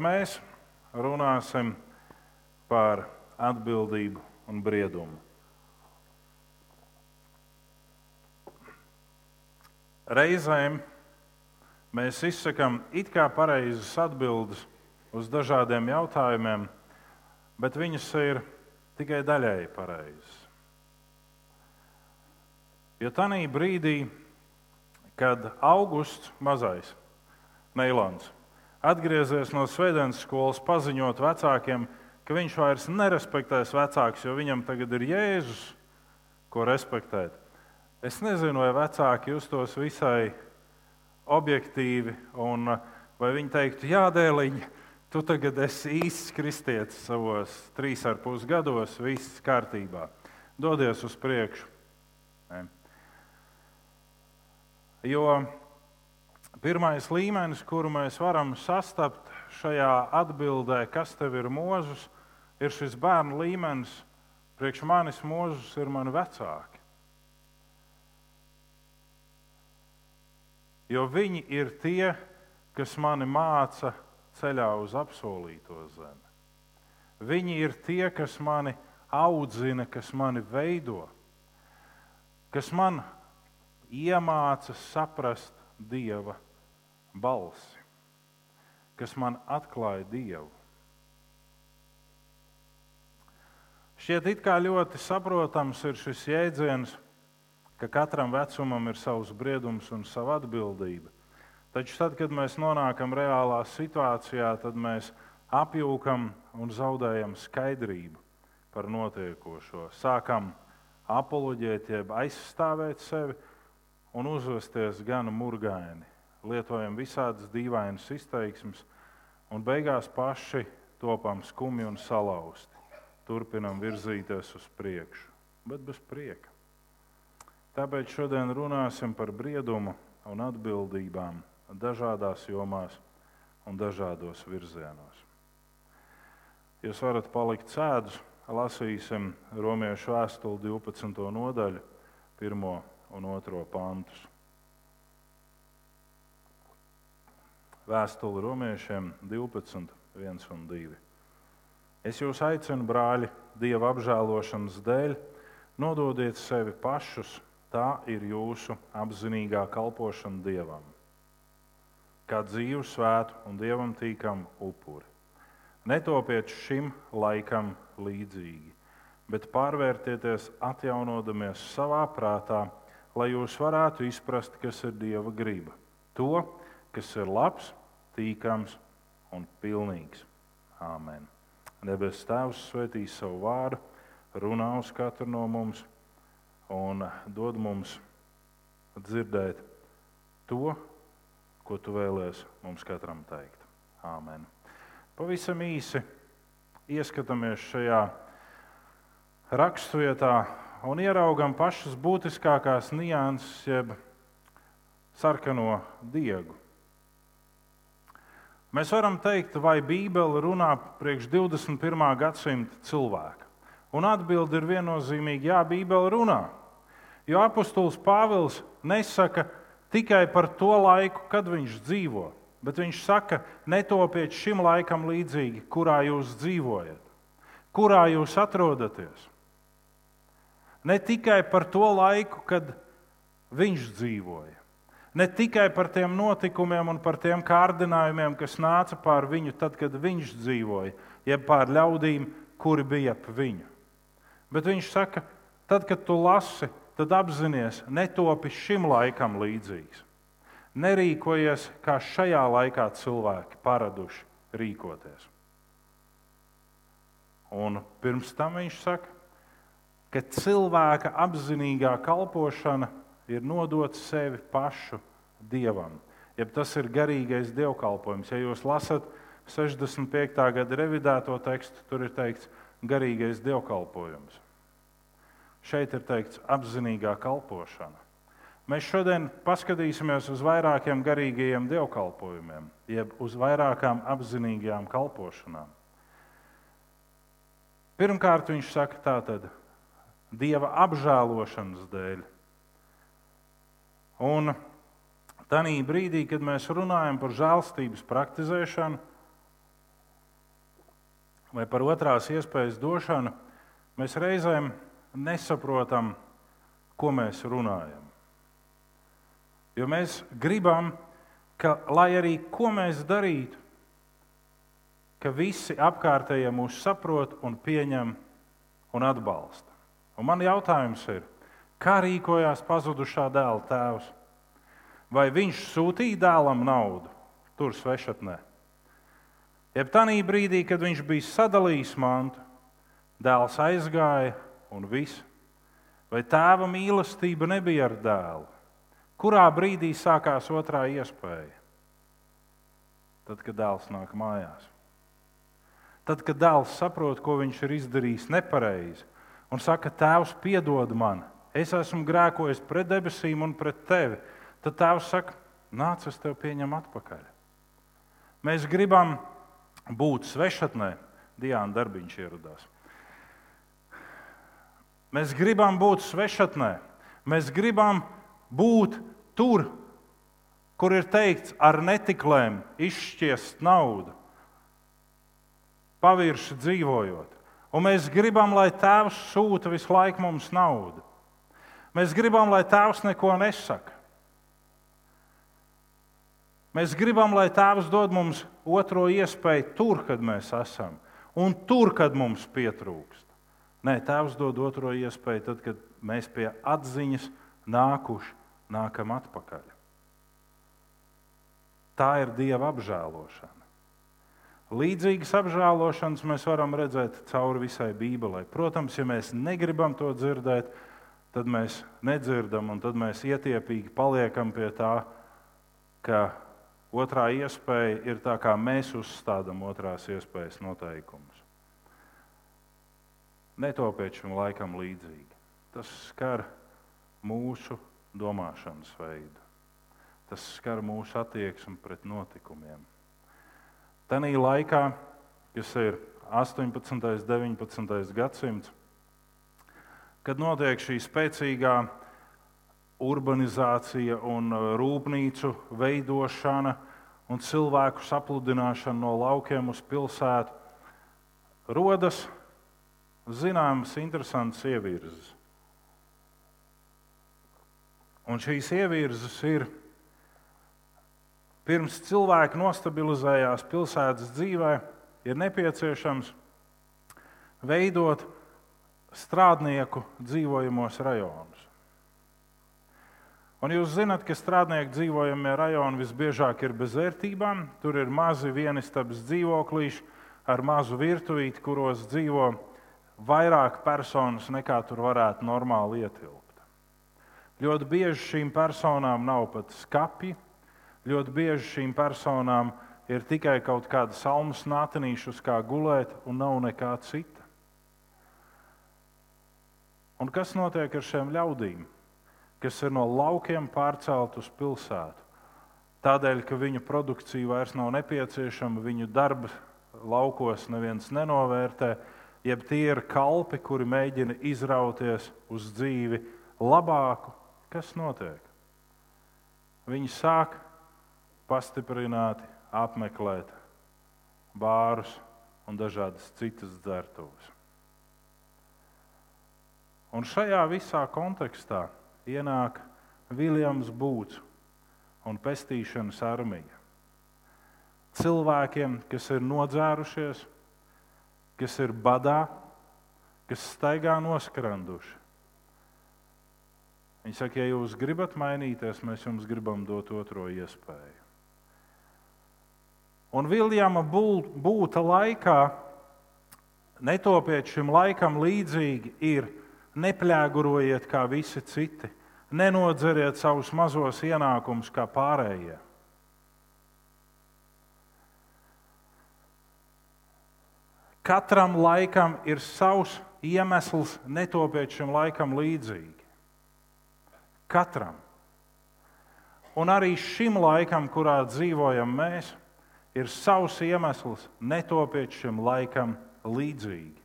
mēs runāsim par atbildību un briedumu. Reizēm mēs izsakām it kā pareizas atbildes uz dažādiem jautājumiem, bet viņas ir tikai daļēji pareizas. Jo tajā brīdī, kad augusts mazais Neilons atgriezies no Svētdienas skolas, paziņot vecākiem, ka viņš vairs nerespektēs vecākus, jo viņam tagad ir Jēzus, ko respektēt. Es nezinu, vai vecāki justos visai objektīvi, un vai viņi teiktu, jā, dēliņ, tu tagad esi īsts kristietis savos trīs ar pus gados, viss kārtībā. Dodies uz priekšu. Ne? Jo pirmais līmenis, kuru mēs varam sastapt šajā atbildē, kas tev ir mūžs, ir šis bērnu līmenis. Priekš manis mūžs ir mani vecāki. Jo viņi ir tie, kas mani māca ceļā uz apsolīto zemi. Viņi ir tie, kas mani audzina, kas mani veido, kas man iemāca saprast Dieva balsi, kas man atklāja Dievu. Šķiet, it kā ļoti saprotams ir šis jēdziens, ka katram vecumam ir savs briedums un sava atbildība. Taču tad, kad mēs nonākam reālā situācijā, tad mēs apjūkam un zaudējam skaidrību par notiekošo. Sākam apoloģēt, jeb aizstāvēt sevi un uzvesties gan murgaini. Lietojam visādas dīvainas izteiksmes, un beigās paši topam skumji un salauzti. Turpinam virzīties uz priekšu, bet bez prieka. Tāpēc šodien runāsim par briedumu un atbildībām dažādās jomās un dažādos virzienos. Jūs varat palikt sēdus, lasīsim Romiešu vēstuli 12. nodaļu, 1 un 2 pantus. Vēstule romiešiem 12, 1 un 2. Es jūs aicinu, brāļi, Dieva apžēlošanas dēļ, nododiet sevi pašus, tā ir jūsu apzinīgā kalpošana Dievam. Kā dzīvu, svētu un dievam tīkam upuri. Netopiet šim laikam līdzīgi, bet pārvērtieties, atjaunodamies savā prātā, lai jūs varētu izprast, kas ir Dieva griba. To, kas ir labs, tīkams un pilnīgs. Āmen. Debes Tēvs svētīs savu vārdu, runā uz katru no mums un dod mums dzirdēt to, ko tu vēlēsi mums katram teikt. Āmen. Pavisam īsi ieskatāmies šajā raksturvietā un ieraugam pašas būtiskākās nianses, jeb sarkano diegu. Mēs varam teikt, vai Bībele runā priekš 21. gadsimta cilvēka. Un atbilde ir viennozīmīga, jā, Bībele runā. Jo apustulis Pāvils nesaka tikai par to laiku, kad viņš dzīvo, bet viņš saka, netopiet šim laikam līdzīgi, kurā jūs dzīvojat, kurā jūs atrodaties. Ne tikai par to laiku, kad viņš dzīvoja, ne tikai par tiem notikumiem un par tiem kārdinājumiem, kas nāca pār viņu tad, kad viņš dzīvoja, jeb pār ļaudīm, kuri bija ap viņu. Bet viņš saka, tad, kad tu lasi, tad apzināties, netopi šim laikam līdzīgs. Nerīkojies kā šajā laikā cilvēki paraduši rīkoties. Un pirms tam viņš saka, ka cilvēka apzinīgā kalpošana ir nodot sevi pašu dievam. Jeb tas ir garīgais dievkalpojums. Ja jūs lasat 65. gada revidēto tekstu, tur ir teikts garīgais dievkalpojums. Šeit ir teikts apzinīgā kalpošana. Mēs šodien paskatīsimies uz vairākiem garīgajiem dievkalpojumiem, jeb uz vairākām apzinīgām kalpošanām. Pirmkārt, viņš saka, tā tad dieva apžēlošanas dēļ. Un tādā brīdī, kad mēs runājam par žēlstības praktizēšanu vai par otrās iespējas došanu, mēs reizēm nesaprotam, ko mēs runājam. Jo mēs gribam, ka, lai arī ko mēs darītu, ka visi apkārtējie mūs saprot un pieņem un atbalsta. Un man jautājums ir, kā rīkojās pazudušā dēla tēvs? Vai viņš sūtīja dēlam naudu tur svešatnē? Jeb tā brīdī, kad viņš bija sadalījis mantu, dēls aizgāja un viss. Vai tēva mīlestība nebija ar dēlu? Kurā brīdī sākās otrā iespēja? Tad, kad dēls nāk mājās. Tad, kad dēls saprot, ko viņš ir izdarījis nepareizi, un saka, Tēvs, piedod man, es esmu grēkojis pret debesīm un pret tevi, tad Tēvs saka, nāc, es tevi pieņemu atpakaļ. Mēs gribam būt svešatnē, Diana Darbiņš ieradās. Mēs gribam būt svešatnē, mēs gribam būt tur, kur ir teikts, ar netiklēm izšķiest naudu, pavirši dzīvojot. Un mēs gribam, lai Tēvs sūta visu laiku mums naudu. Mēs gribam, lai Tēvs neko nesaka. Mēs gribam, lai Tēvs dod mums otro iespēju tur, kad mēs esam, un tur, kad mums pietrūkst. Nē, Tēvs dod otro iespēju tad, kad mēs pie atziņas nākuši, nākam atpakaļ. Tā ir Dieva apžēlošana. Līdzīgas apžēlošanas mēs varam redzēt cauri visai Bībelē. Protams, ja mēs negribam to dzirdēt, tad mēs nedzirdam, un tad mēs ietiepīgi paliekam pie tā, ka otrā iespēja ir tā, kā mēs uzstādām otrās iespējas noteikumus. Netopiet šim laikam līdzīgi. Tas skar mūsu domāšanas veidu. Tas skar mūsu attieksmi pret notikumiem. Tanī laikā, kas ir 18. un 19. gadsimts, kad notiek šī spēcīgā urbanizācija un uh, rūpnīcu veidošana un cilvēku sapludināšana no laukiem uz pilsētu, rodas zināmas interesantas ievirzes. Un šīs ievirzes ir pirms cilvēki nostabilizējās pilsētas dzīvē, ir nepieciešams veidot strādnieku dzīvojamos rajonus. Un jūs zināt, ka strādnieku dzīvojamie rajoni visbiežāk ir bez vērtībām. Tur ir mazi vienistabas dzīvoklīši ar mazu virtuvīti, kuros dzīvo vairāk personas nekā tur varētu normāli ietilpt. Ļoti bieži šīm personām nav pat skati, Ļoti bieži šīm personām ir tikai kaut kāda salmu snātenīša, uz kā gulēt, un nav nekā cita. Un kas notiek ar šiem ļaudīm, kas ir no laukiem pārcelt uz pilsētu? Tādēļ, ka viņu produkcija vairs nav nepieciešama, viņu darba laukos neviens nenovērtē, jeb tie ir kalpi, kuri mēģina izrauties uz dzīvi labāku. Kas notiek? Viņi sāk pastiprināti apmeklēt bārus un dažādas citas dzertuves. Un šajā visā kontekstā ienāk Viljams Būts un pestīšanas armija. Cilvēkiem, kas ir nodzērušies, kas ir badā, kas staigā noskranduši. Viņi saka, ja jūs gribat mainīties, mēs jums gribam dot otro iespēju. Un Viljama būta laikā, netopiet šim laikam līdzīgi, ir neplēgurojiet kā visi citi, Nenodzeriet savus mazos ienākumus kā pārējie. Katram laikam ir savs iemesls netopiet šim laikam līdzīgi. Katram. Un arī šim laikam, kurā dzīvojam mēs, ir savs iemesls netopiet šim laikam līdzīgi.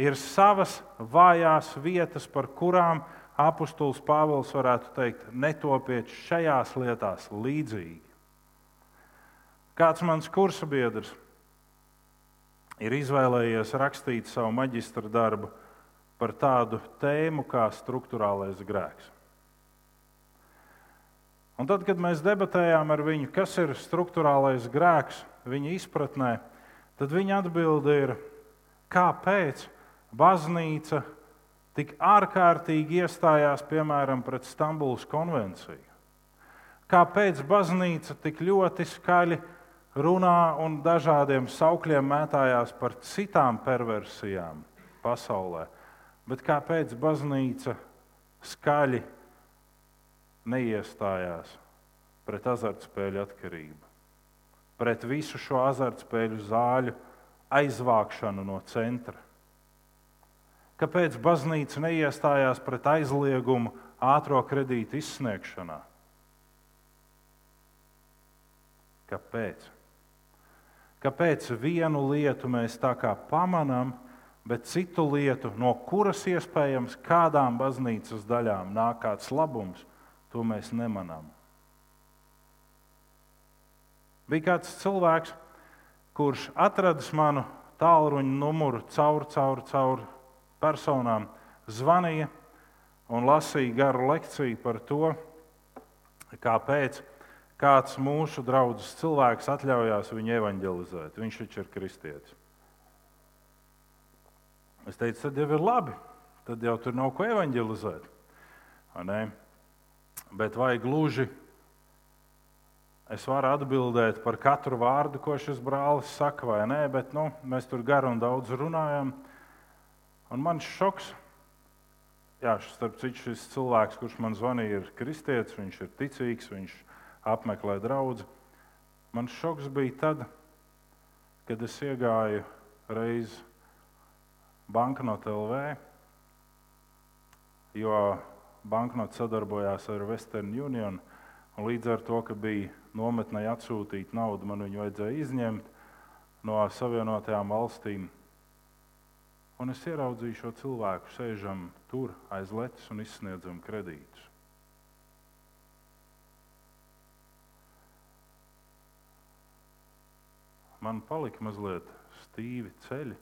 Ir savas vājās vietas, par kurām apustulis Pāvils varētu teikt, netopiet šajās lietās līdzīgi. Kāds mans kursa biedrs ir izvēlējies rakstīt savu maģistra darbu par tādu tēmu kā struktūrālais grēks. Un tad, kad mēs debatējām ar viņu, kas ir struktūrālais grēks viņa izpratnē, tad viņa atbilde ir, kāpēc baznīca tik ārkārtīgi iestājās piemēram pret Stambulas konvenciju. Kāpēc baznīca tik ļoti skaļi runā un dažādiem saukļiem mētājās par citām perversijām pasaulē. Bet kāpēc baznīca skaļi neiestājās pret azartspēļu atkarību, pret visu šo azartspēļu zāļu aizvākšanu no centra? Kāpēc baznīca neiestājās pret aizliegumu ātrā kredīta izsniegšanā? Kāpēc? Kāpēc vienu lietu mēs tā kā pamanām, bet citu lietu, no kuras iespējams kādām baznīcas daļām nāk kāds labums, to mēs nemanām? Bija kāds cilvēks, kurš atradis manu tālruņa numuru caur, caur, caur personām, zvanīja un lasīja garu lekciju par to, kāpēc kāds mūsu draugs cilvēks atļaujās viņu evanģelizēt. Viņš taču ir kristietis. Es teicu, tad jau ir labi. Tad jau tur nav ko evanģelizēt. Bet vai gluži es varu atbildēt par katru vārdu, ko šis brālis saka, vai nē, bet nu, mēs tur garu un daudz runājam. Un man šoks, jā, starp citu, šis cilvēks, kurš man zvanīja, ir kristietis, viņš ir ticīgs, viņš apmeklē draugu. Man šoks bija tad, kad es iegāju reiz banknote LV, jo banknote sadarbojās ar Western Union. Līdz ar to, ka bija nometnē atsūtīta nauda, man viņu vajadzēja izņemt no Savienotajām valstīm. Un es ieraudzīju šo cilvēku, sēžam tur aiz letes un izsniedzam kredītus. man palika mazliet stīvi ceļi.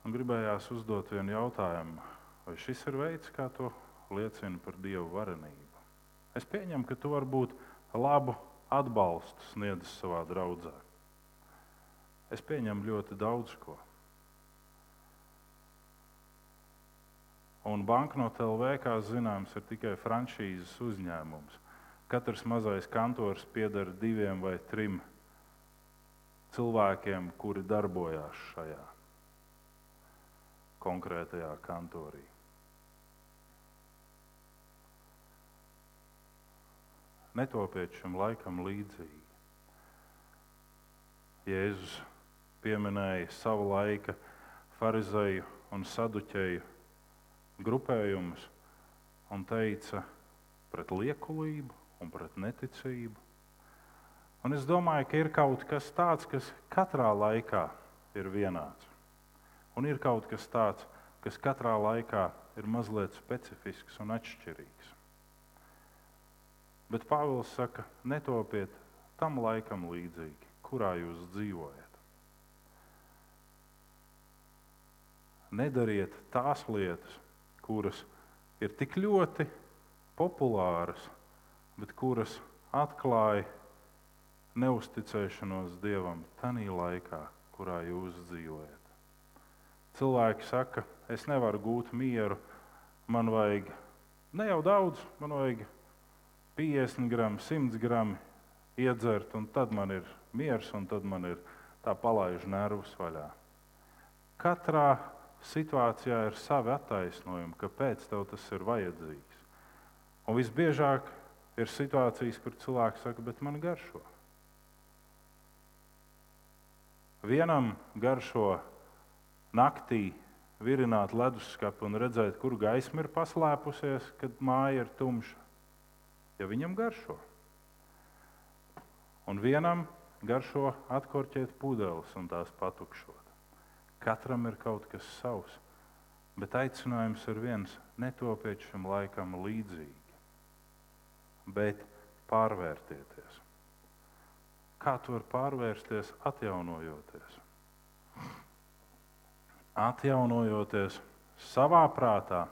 Un gribējās uzdot vienu jautājumu, vai šis ir veids, kā to liecina par Dievu varenību. Es pieņemu, ka tu varbūt labu atbalstu sniedz savā draudzē. Es pieņemu ļoti daudz ko. Un banknote LV, kā zināms, ir tikai franšīzes uzņēmums. Katrs mazais kantors pieder diviem vai trim cilvēkiem, kuri darbojās šajā konkrētajā kantorī. Netopiet šim laikam līdzīgi. Jēzus pieminēja savu laiku farizēju un saduķēju grupējumus un teica pret liekulību un pret neticību Un es domāju, ka ir kaut kas tāds, kas katrā laikā ir vienāds. Un ir kaut kas tāds, kas katrā laikā ir mazliet specifisks un atšķirīgs. Bet Pāvils saka, netopiet tam laikam līdzīgi, kurā jūs dzīvojat. Nedariet tās lietas, kuras ir tik ļoti populāras, bet kuras atklāja neusticēšanos Dievam tajā laikā, kurā jūs dzīvojat. Cilvēki saka, es nevaru gūt mieru, man vajag ne jau daudz, man vajag 50 gramu, 100 gramu iedzert, un tad man ir miers, un tad man ir tā palaiž nervus vaļā. Katrā situācijā ir savi attaisnojumi, kāpēc tev tas ir vajadzīgs. Un visbiežāk ir situācijas, kur cilvēks saka, bet man garšo. Vienam garšo naktī virināt leduskapu un redzēt, kur gaisma ir paslēpusies, kad māja ir tumša. Ja viņam garšo. Un vienam garšo atkorķēt pudeles un tās patukšot. Katram ir kaut kas savs, bet aicinājums ir viens - netopiet šim laikam līdzīgi, bet pārvērtieties. Kā to var pārvērsties, atjaunojoties? Atjaunojoties savā prātā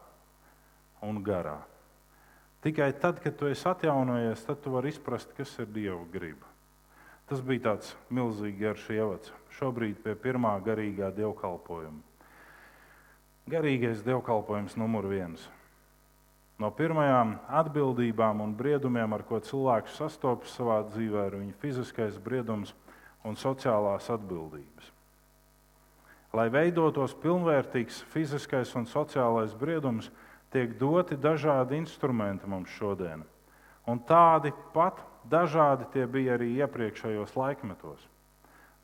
un garā. Tikai tad, kad tu esi atjaunojies, tad tu vari izprast, kas ir Dieva griba. Tas bija tāds milzīgs garš ievads. Šobrīd pie pirmā garīgā dievkalpojuma. Garīgais dievkalpojums numur viens. No pirmajām atbildībām un briedumiem, ar ko cilvēks sastopas savā dzīvē, ir viņa fiziskais briedums un sociālās atbildības. Lai veidotos pilnvērtīgs fiziskais un sociālais briedums, tiek doti dažādi instrumenti mums šodien. Un tādi pat Dažādi tie bija arī iepriekšējos laikmetos.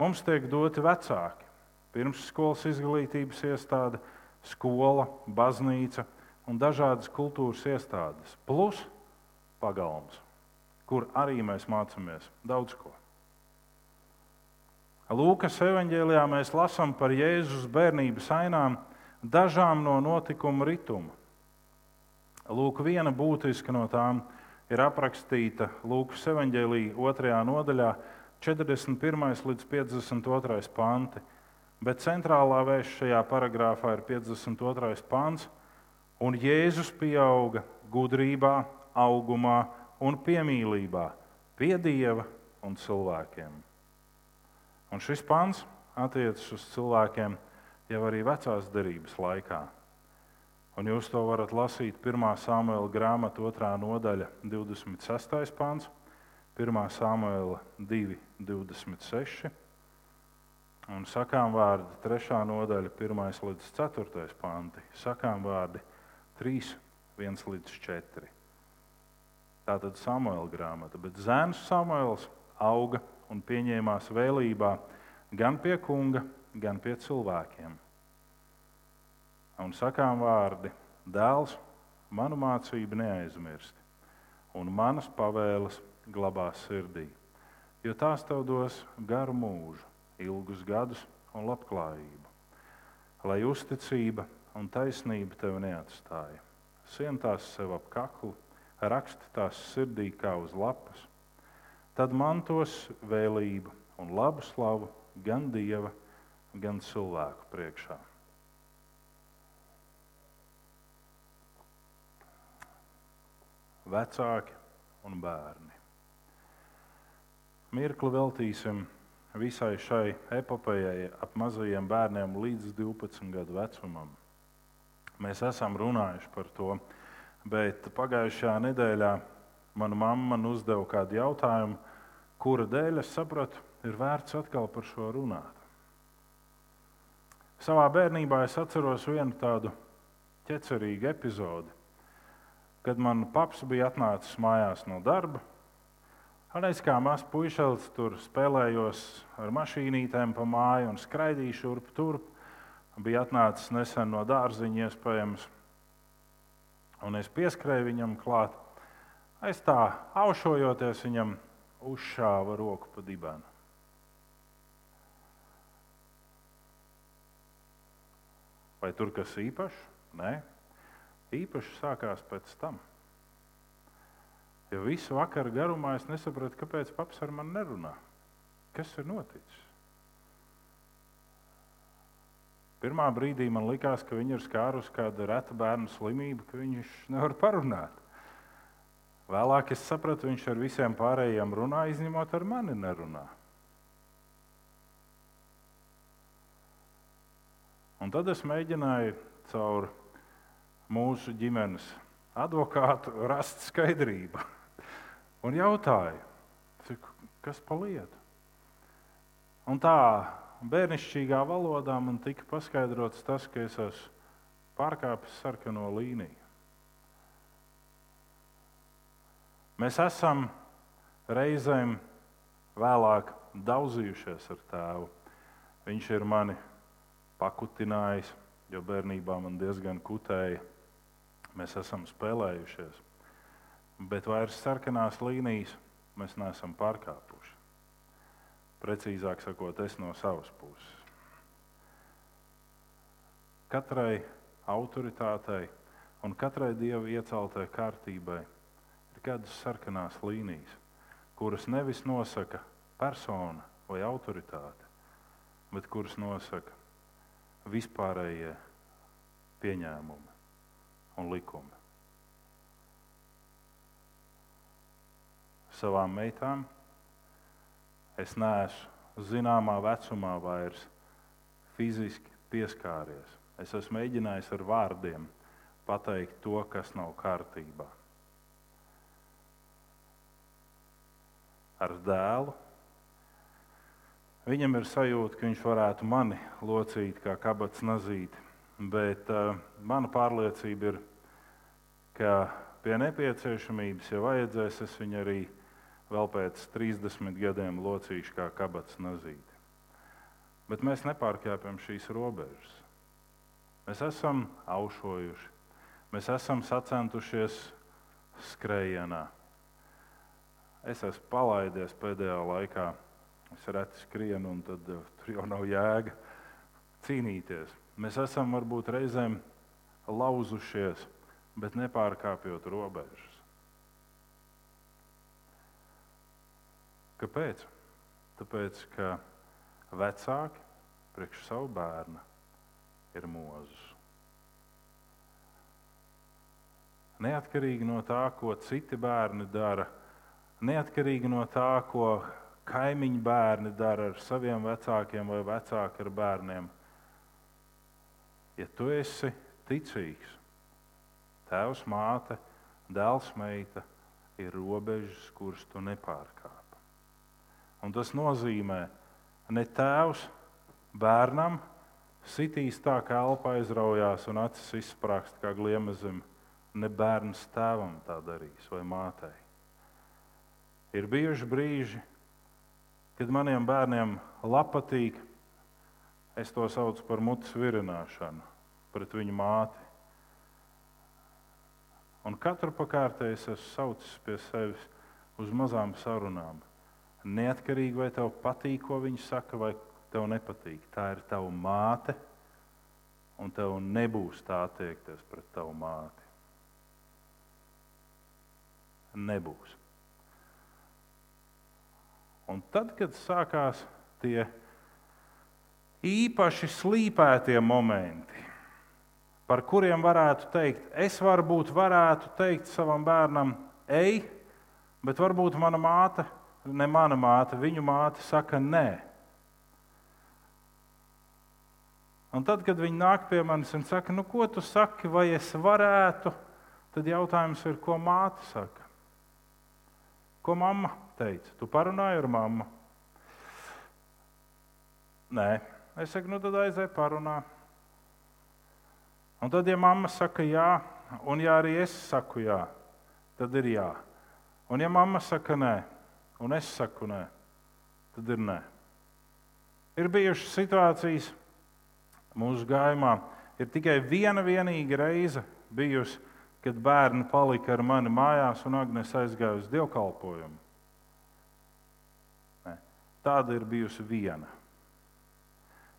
Mums tiek doti vecāki, pirmsskolas izglītības iestāde, skola, baznīca un dažādas kultūras iestādes, plus pagalms, kur arī mēs mācāmies daudz ko. Lūkas evanģēlijā mēs lasām par Jēzus bērnības ainām, dažām no notikuma rituma. Lūk, viena būtiska no tām ir aprakstīta Lūkas evanģēlīja 2. nodaļā, 41. līdz 52. panti. Bet centrālā vēsts šajā paragrāfā ir 52. pants, un Jēzus pieauga gudrībā, augumā un piemīlībā pie Dieva un cilvēkiem. Un šis pants attiecas uz cilvēkiem jau arī vecās derības laikā. Un jūs to varat lasīt 1. samuēlā grāmatā, 2. nodaļa, 26. pāns, 1. samuēlā 2, 26. Un sakām vārdi 3. nodaļa, 1 līdz 4. panti. Sakām vārdi 3, 1 līdz 4. Tā tad Samuēlā grāmata, bet zēns Samuēls auga un pieņēmās vēlībā gan pie kunga, gan pie cilvēkiem un sakām vārdi: Dēls, manu mācību neaizmirsti, un manas pavēles glabās sirdī, jo tās tev dos garu mūžu, ilgus gadus un labklājību, lai uzticība un taisnība tevi neatstāja. Sien tās sev ap kaklu, raksti tās sirdī kā uz lapas, tad mantos vēlību un labu slavu gan dieva, gan cilvēku priekšā. Vecāki un bērni. Mirkli veltīsim visai šai epopējai ap mazajiem bērniem līdz 12 gadu vecumam. Mēs esam runājuši par to, bet pagājušajā nedēļā mana mamma man uzdeva kādu jautājumu, kura dēļ es sapratu, ir vērts atkal par šo runāt. Savā bērnībā es atceros vienu tādu ķecerīgu epizodi kad man paps bija atnācis mājās no darba. Es kā mazs puisis tur spēlējos ar mašīnītēm pa māju un skraidīju šurp turp. Bija atnācis nesen no dārziņa, iespējams, un es pieskrēju viņam klāt. Es tā aušojoties viņam uzšāva roku pa dibenu. Vai tur kas īpašs? Nē, īpaši sākās pēc tam. Jo visu vakaru garumā es nesapratu, kāpēc paps ar mani nerunā. Kas ir noticis? Pirmā brīdī man likās, ka viņa ir skārusi kādu retu bērnu slimību, ka viņš nevar parunāt. Vēlāk es sapratu, viņš ar visiem pārējiem runā, izņemot ar mani nerunā. Un tad es mēģināju caur mūsu ģimenes advokātu rast skaidrību. Un jautāju, kas pa lietu? Un tā bērnišķīgā valodā man tika paskaidrots tas, ka es esmu pārkāpis sarkano līniju. Mēs esam reizēm vēlāk daudzījušies ar tēvu. Viņš ir mani pakutinājis, jo bērnībā man diezgan kutēja. Mēs esam spēlējušies, bet vairs sarkanās līnijas mēs neesam pārkāpuši. Precīzāk sakot, es no savas puses. Katrai autoritātei un katrai dievu ieceltai kārtībai ir kādas sarkanās līnijas, kuras nevis nosaka persona vai autoritāte, bet kuras nosaka vispārējie pieņēmumi un likumi. Savām meitām es neesmu zināmā vecumā vairs fiziski pieskāries. Es esmu mēģinājis ar vārdiem pateikt to, kas nav kārtībā. Ar dēlu viņam ir sajūta, ka viņš varētu mani locīt kā kabats nazīti, bet uh, mana pārliecība ir, ka pie nepieciešamības, ja vajadzēs, es viņu arī vēl pēc 30 gadiem locīšu kā kabats nazīti. Bet mēs nepārkāpjam šīs robežas. Mēs esam aušojuši, mēs esam sacentušies skrējienā. Es esmu palaidies pēdējā laikā. Es reti skrienu, un tad uh, tur jau nav jēga cīnīties. Mēs esam varbūt reizēm lauzušies, bet nepārkāpjot robežas. Kāpēc? Tāpēc, ka vecāki priekš savu bērnu ir mūzus. Neatkarīgi no tā, ko citi bērni dara, neatkarīgi no tā, ko kaimiņu bērni dara ar saviem vecākiem vai vecāki ar bērniem. Ja tu esi ticīgs, tēvs, māte, dēls, meita, ir robežas, kuras tu nepārkāp. Un tas nozīmē, ne tēvs bērnam sitīs tā, kā elpa aizraujās un acis izsprāgst kā gliemezim, ne bērns tēvam tā darīs vai mātei. Ir bijuši brīži, kad maniem bērniem patīk, es to saucu par mutes virināšanu pret viņu māti. Un katru pakārtēju es esmu saucis pie sevis uz mazām sarunām Neatkarīgi vai tev patīk, ko viņi saka, vai tev nepatīk. Tā ir tava māte, un tev nebūs tā attiekties pret tavu māti. Nebūs. Un tad, kad sākās tie īpaši slīpētie momenti, par kuriem varētu teikt, es varbūt varētu teikt savam bērnam, ej, bet varbūt mana māte ne mana māte, viņu māte saka nē. Un tad, kad viņi nāk pie manis un saka, nu, ko tu saki, vai es varētu, tad jautājums ir, ko māte saka. Ko mamma teica? Tu parunāji ar mammu? Nē, es saku, nu tad aizēj parunā. Un tad, ja mamma saka jā, un ja arī es saku jā, tad ir jā. Un ja mamma saka nē, un es saku nē, tad ir nē. Ir bijušas situācijas mūsu gājumā, ir tikai viena vienīga reize bijusi, kad bērni palika ar mani mājās un Agnēs aizgāja uz dievkalpojumu. Tāda ir bijusi viena.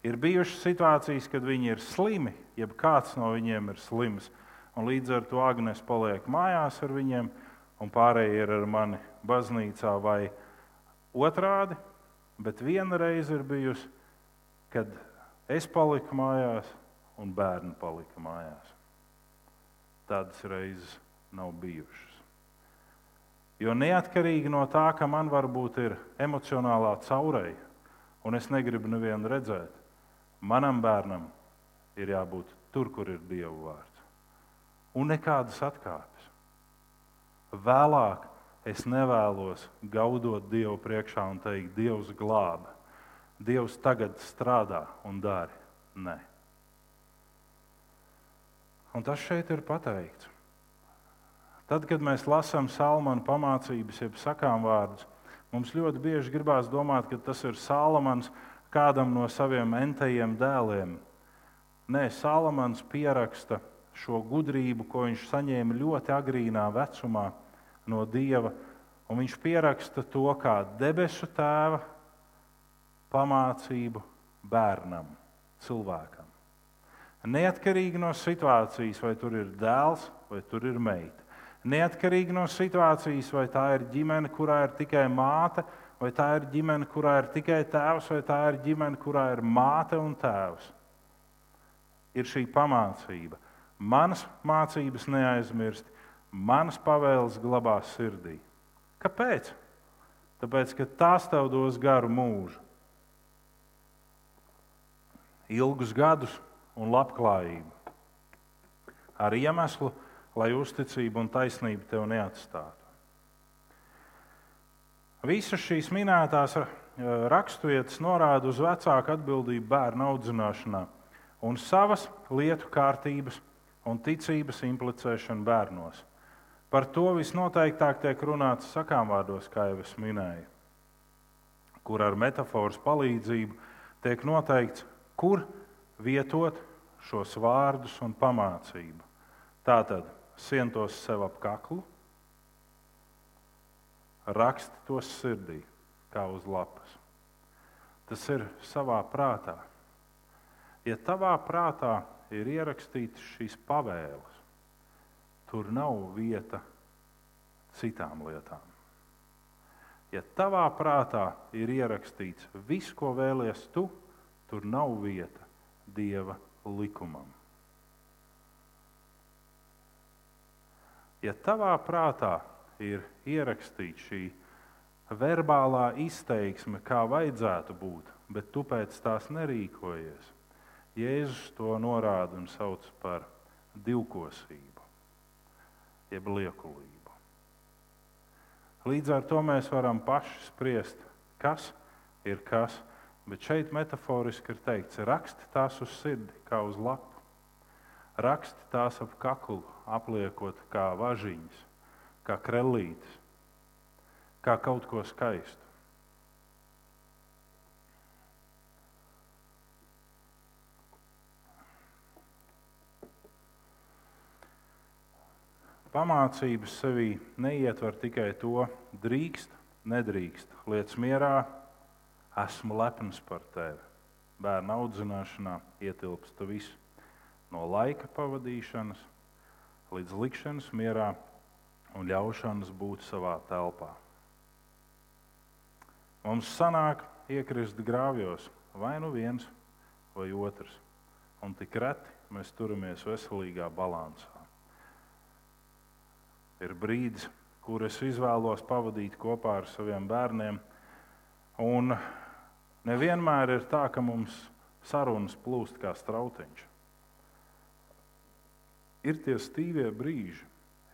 Ir bijušas situācijas, kad viņi ir slimi, jeb kāds no viņiem ir slims, un līdz ar to Agnēs paliek mājās ar viņiem, un pārējie ir ar mani baznīcā vai otrādi. Bet viena reize ir bijusi, kad es paliku mājās un bērni palika mājās. Tādas reizes nav bijušas. Jo neatkarīgi no tā, ka man varbūt ir emocionālā caureja, un es negribu nevienu redzēt, manam bērnam ir jābūt tur, kur ir Dieva vārds. Un nekādas atkāpes. Vēlāk es nevēlos gaudot Dievu priekšā un teikt, Dievs glāba. Dievs tagad strādā un dara. Nē. Un tas šeit ir pateikts. Tad, kad mēs lasām Salmāna pamācības, jeb sakām vārdus, mums ļoti bieži gribās domāt, ka tas ir Salmāns kādam no saviem entajiem dēliem. Nē, Salmāns pieraksta šo gudrību, ko viņš saņēma ļoti agrīnā vecumā no Dieva, un viņš pieraksta to kā debesu tēva pamācību bērnam, cilvēkam. Neatkarīgi no situācijas, vai tur ir dēls vai tur ir meita. Neatkarīgi no situācijas, vai tā ir ģimene, kurā ir tikai māte, vai tā ir ģimene, kurā ir tikai tēvs, vai tā ir ģimene, kurā ir māte un tēvs. Ir šī pamācība. Manas mācības neaizmirst, manas pavēles glabās sirdī. Kāpēc? Tāpēc, ka tās tev dos garu mūžu, ilgus gadus un labklājību. Ar iemeslu, lai uzticība un taisnība tev neatstātu. Visas šīs minētās eh, raksturvietas norāda uz vecāku atbildību bērnu audzināšanā un savas lietu kārtības un ticības implicēšanu bērnos. Par to visnoteiktāk tiek runāts sakām vārdos, kā jau es minēju, kur ar metafāras palīdzību tiek noteikts, kur vietot šos vārdus un pamācību. Tātad sientos sev ap kaklu, raksti tos sirdī, kā uz lapas. Tas ir savā prātā. Ja tavā prātā ir ierakstītas šīs pavēles. Tur nav vieta citām lietām. Ja tavā prātā ir ierakstīts viss, ko vēlies tu, tur nav vieta dieva likumam. Ja tavā prātā ir ierakstīta šī verbālā izteiksme, kā vajadzētu būt, bet tu pēc tās nerīkojies, Jēzus to norāda un sauc par divkosību, jeb liekulību. Līdz ar to mēs varam paši spriest, kas ir kas, bet šeit metaforiski ir teikts, raksti tās uz sirdi, kā uz lapu. Raksti tās ap kaklu, apliekot kā važiņas, kā krellītes, kā kaut ko skaistu. Pamācības sevī neietver tikai to, drīkst, nedrīkst, lietas mierā, esmu lepns par tevi. Bērnu audzināšanā ietilpst viss no laika pavadīšanas līdz likšanas mierā un ļaušanas būt savā telpā. Mums sanāk iekrist grāvjos vai nu viens vai otrs, un tik reti mēs turamies veselīgā balansā ir brīdis, kur es izvēlos pavadīt kopā ar saviem bērniem. Un nevienmēr ir tā, ka mums sarunas plūst kā strautiņš. Ir tie stīvie brīži,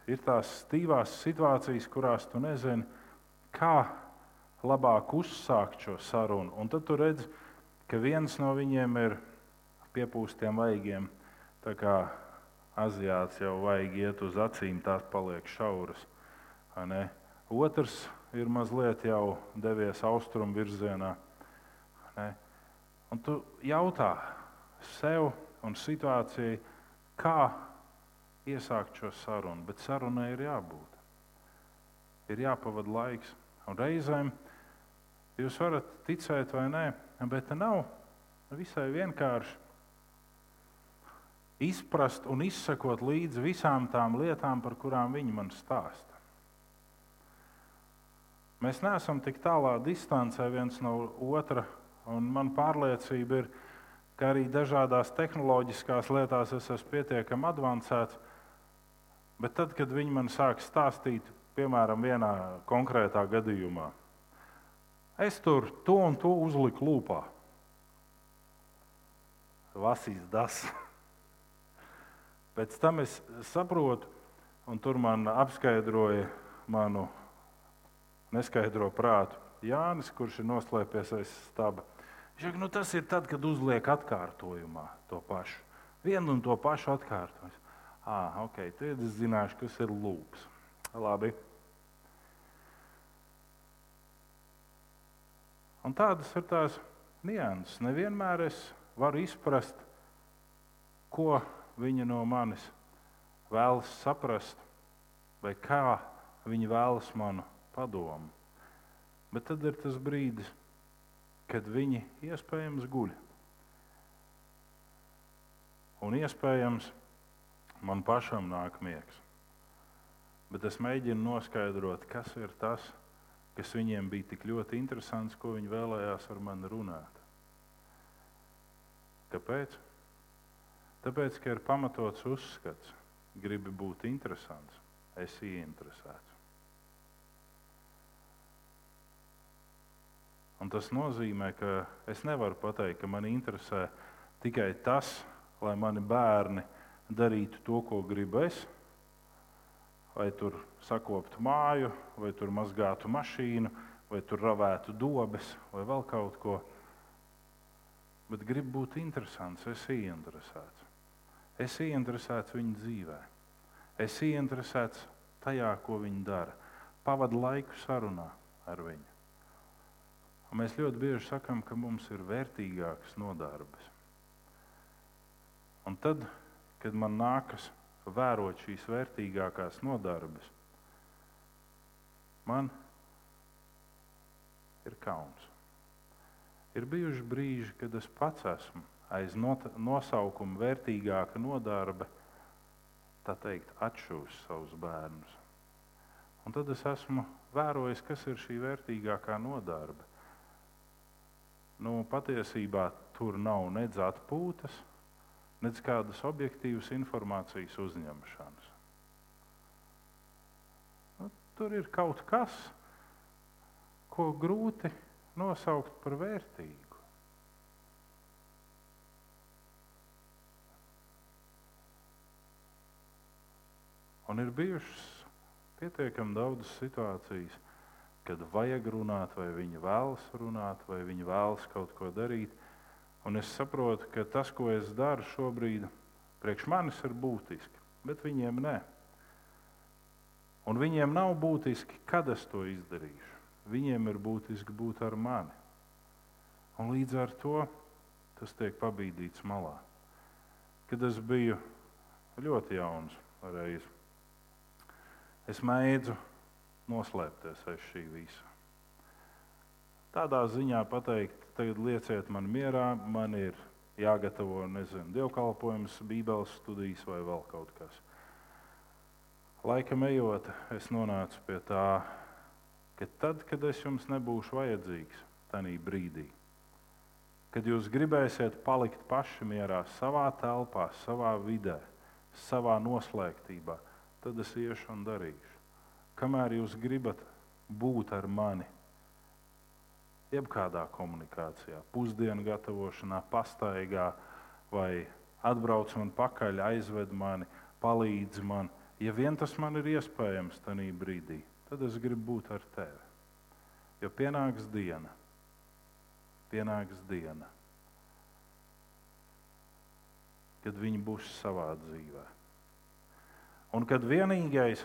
ir tās stīvās situācijas, kurās tu nezini, kā labāk uzsākt šo sarunu. Un tad tu redz, ka viens no viņiem ir piepūstiem vaigiem, tā kā aziāts jau vajag iet uz acīm, tās paliek šauras. Otrs ir mazliet jau devies austrumu virzienā. Ne? Un tu jautā sev un situācijai, kā iesākt šo sarunu, bet sarunai ir jābūt. Ir jāpavada laiks. Un reizēm jūs varat ticēt vai nē, bet nav visai vienkārši izprast un izsekot līdzi visām tām lietām, par kurām viņi man stāsta. Mēs neesam tik tālā distancē viens no otra, un man pārliecība ir, ka arī dažādās tehnoloģiskās lietās es esmu pietiekami avansēts. Bet tad, kad viņi man sāk stāstīt, piemēram, vienā konkrētā gadījumā, es tur to un to uzliku lūpā. Vasīs das. Pēc tam es saprotu, un tur man apskaidroja manu neskaidro prātu Jānis, kurš ir noslēpies aiz staba. Saka, nu, tas ir tad, kad uzliek atkārtojumā to pašu. Vienu un to pašu atkārtojumu. Ah, ok, tad es zināšu, kas ir lūps. Labi. Un tādas ir tās nianses. Nevienmēr es varu izprast, ko viņa no manis vēlas saprast, vai kā viņa vēlas manu padomu. Bet tad ir tas brīdis, kad viņi iespējams guļ. Un iespējams, man pašam nāk miegs. Bet es mēģinu noskaidrot, kas ir tas, kas viņiem bija tik ļoti interesants, ko viņi vēlējās ar mani runāt. Kāpēc? Tāpēc, ka ir pamatots uzskats, gribi būt interesants, esi ieinteresēts. Un tas nozīmē, ka es nevaru pateikt, ka man interesē tikai tas, lai mani bērni darītu to, ko gribu es, vai tur sakoptu māju, vai tur mazgātu mašīnu, vai tur ravētu dobes, vai vēl kaut ko. Bet gribu būt interesants, es esmu ieinteresēts. Es esmu ieinteresēts viņa dzīvē. Es esmu ieinteresēts tajā, ko viņi dara. Pavadu laiku sarunā ar viņu. Un mēs ļoti bieži sakām, ka mums ir vērtīgākas nodarbes. Un tad, kad man nākas vērot šīs vērtīgākās nodarbes, man ir kauns. Ir bijuši brīži, kad es pats esmu aiz nosaukuma vērtīgāka nodarbe, tā teikt, atšūs savus bērnus. Un tad es esmu vērojis, kas ir šī vērtīgākā nodarbe nu, patiesībā tur nav nedz atpūtas, nedz kādas objektīvas informācijas uzņemšanas. Nu, tur ir kaut kas, ko grūti nosaukt par vērtīgu. Un ir bijušas pietiekami daudzas situācijas, kad vajag runāt, vai viņi vēlas runāt, vai viņi vēlas kaut ko darīt. Un es saprotu, ka tas, ko es daru šobrīd, priekš manis ir būtiski, bet viņiem nē. Un viņiem nav būtiski, kad es to izdarīšu. Viņiem ir būtiski būt ar mani. Un līdz ar to tas tiek pabīdīts malā. Kad es biju ļoti jauns, reiz, es mēdzu noslēpties aiz šī visa. Tādā ziņā pateikt, tagad lieciet man mierā, man ir jāgatavo nezinu, dievkalpojums, bībeles studijas vai vēl kaut kas. Laikam ejot, es nonācu pie tā, ka tad, kad es jums nebūšu vajadzīgs, tajā brīdī, kad jūs gribēsiet palikt paši mierā, savā telpā, savā vidē, savā noslēgtībā, tad es iešu un darīšu kamēr jūs gribat būt ar mani, jebkādā komunikācijā, pusdienu gatavošanā, pastaigā, vai atbrauc man pakaļ, aizved mani, palīdz man. Ja vien tas man ir iespējams tajā brīdī, tad es gribu būt ar tevi. Jo pienāks diena, pienāks diena, kad viņi būs savā dzīvē. Un kad vienīgais,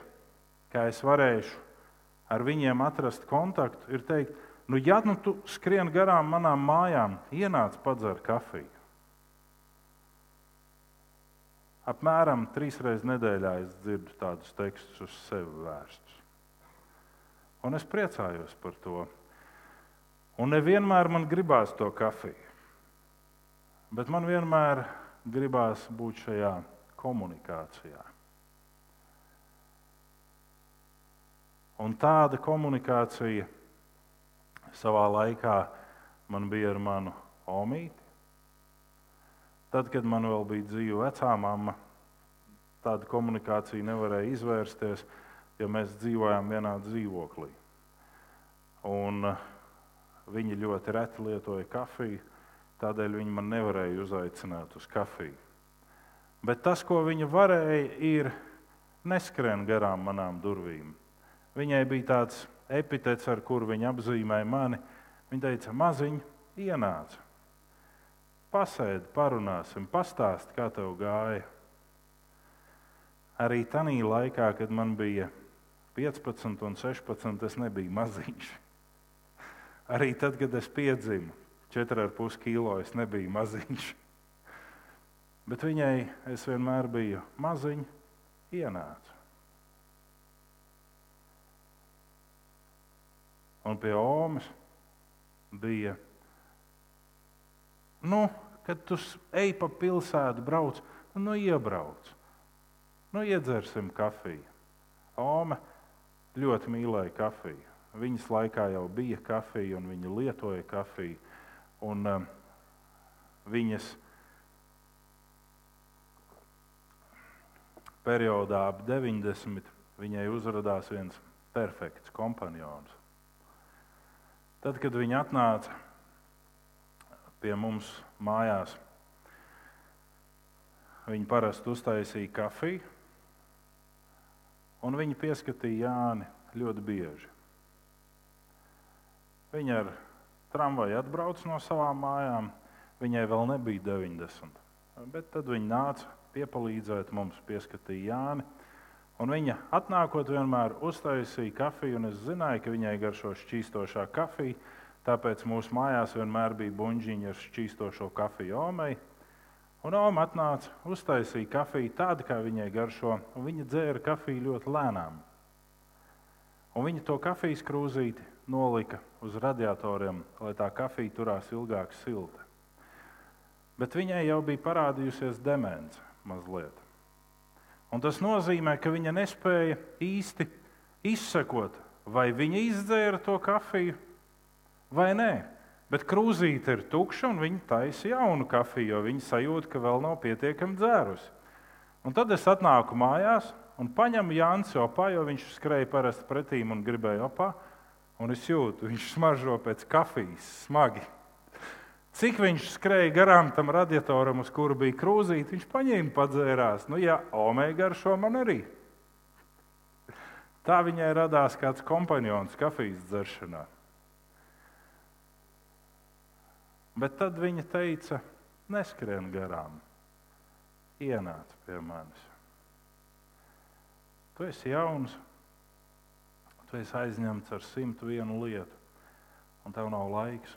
kā es varēšu ar viņiem atrast kontaktu, ir teikt, nu, ja nu tu skrien garām manām mājām, ienāc padzer kafiju. Apmēram trīs reizes nedēļā es dzirdu tādus tekstus uz sevi vērstus. Un es priecājos par to. Un nevienmēr man gribās to kafiju, bet man vienmēr gribās būt šajā komunikācijā. Un tāda komunikācija savā laikā man bija ar manu omīti. Tad, kad man vēl bija dzīva vecā mamma, tāda komunikācija nevarēja izvērsties, jo mēs dzīvojām vienā dzīvoklī. Un uh, viņi ļoti reti lietoja kafiju, tādēļ viņi man nevarēja uzaicināt uz kafiju. Bet tas, ko viņi varēja, ir neskrien garām manām durvīm Viņai bija tāds epitets, ar kuru viņa apzīmēja mani. Viņa teica, maziņ, ienāca. pasēdi, parunāsim, pastāsti, kā tev gāja. Arī tajā laikā, kad man bija 15 un 16, es nebiju maziņš. Arī tad, kad es piedzimu, 4,5 kilo, es nebiju maziņš. Bet viņai es vienmēr biju maziņš, ienācu. Un pie Omas bija, nu, kad tu ej pa pilsētu, brauc, nu, iebrauc. Nu, iedzersim kafiju. Ome ļoti mīlēja kafiju. Viņas laikā jau bija kafija, un viņa lietoja kafiju. Un, um, viņas periodā ap 90 viņai uzrādījās viens perfekts kompanions. Tad, kad viņa atnāca pie mums mājās, viņa parasti uztaisīja kafiju, un viņa pieskatīja Jāni ļoti bieži. Viņa ar tramvaju atbrauca no savām mājām, viņai vēl nebija 90. Bet tad viņa nāca piepalīdzēt mums, pieskatīja Jāni. Un viņa atnākot vienmēr uztaisīja kafiju, un es zināju, ka viņai garšo šķīstošā kafija. Tāpēc mūsu mājās vienmēr bija buļbuļsāģiņa ar šķīstošo kafiju omei. Un Oma atnāca, uztaisīja kafiju tādu, kā viņai garšo, un viņa dzēra kafiju ļoti lēnām. Un viņa to kafijas krūzīti nolika uz radiatoriem, lai tā kafija turās ilgāk silta. Bet viņai jau bija parādījusies demence mazliet. Un tas nozīmē, ka viņa nespēja īsti izsekot, vai viņa izdzēra to kafiju vai nē. Bet krūzīte ir tukša un viņa taisa jaunu kafiju, jo viņa sajūt, ka vēl nav pietiekami dzērusi. Un tad es atnāku mājās un paņemu Jānis opā, jo viņš skrēja parasti pretīm un gribēja opā. Un es jūtu, viņš smaržo pēc kafijas smagi. Cik viņš skrēja garām tam radiatoram, uz kuru bija krūzīte, viņš paņēma padzērās. Nu, jā, omega garšo man arī. Tā viņai radās kāds kompanions kafijas dzeršanā. Bet tad viņa teica, neskrien garām, ienāc pie manis. Tu esi jauns, tu esi aizņemts ar simtu vienu lietu, un tev nav laiks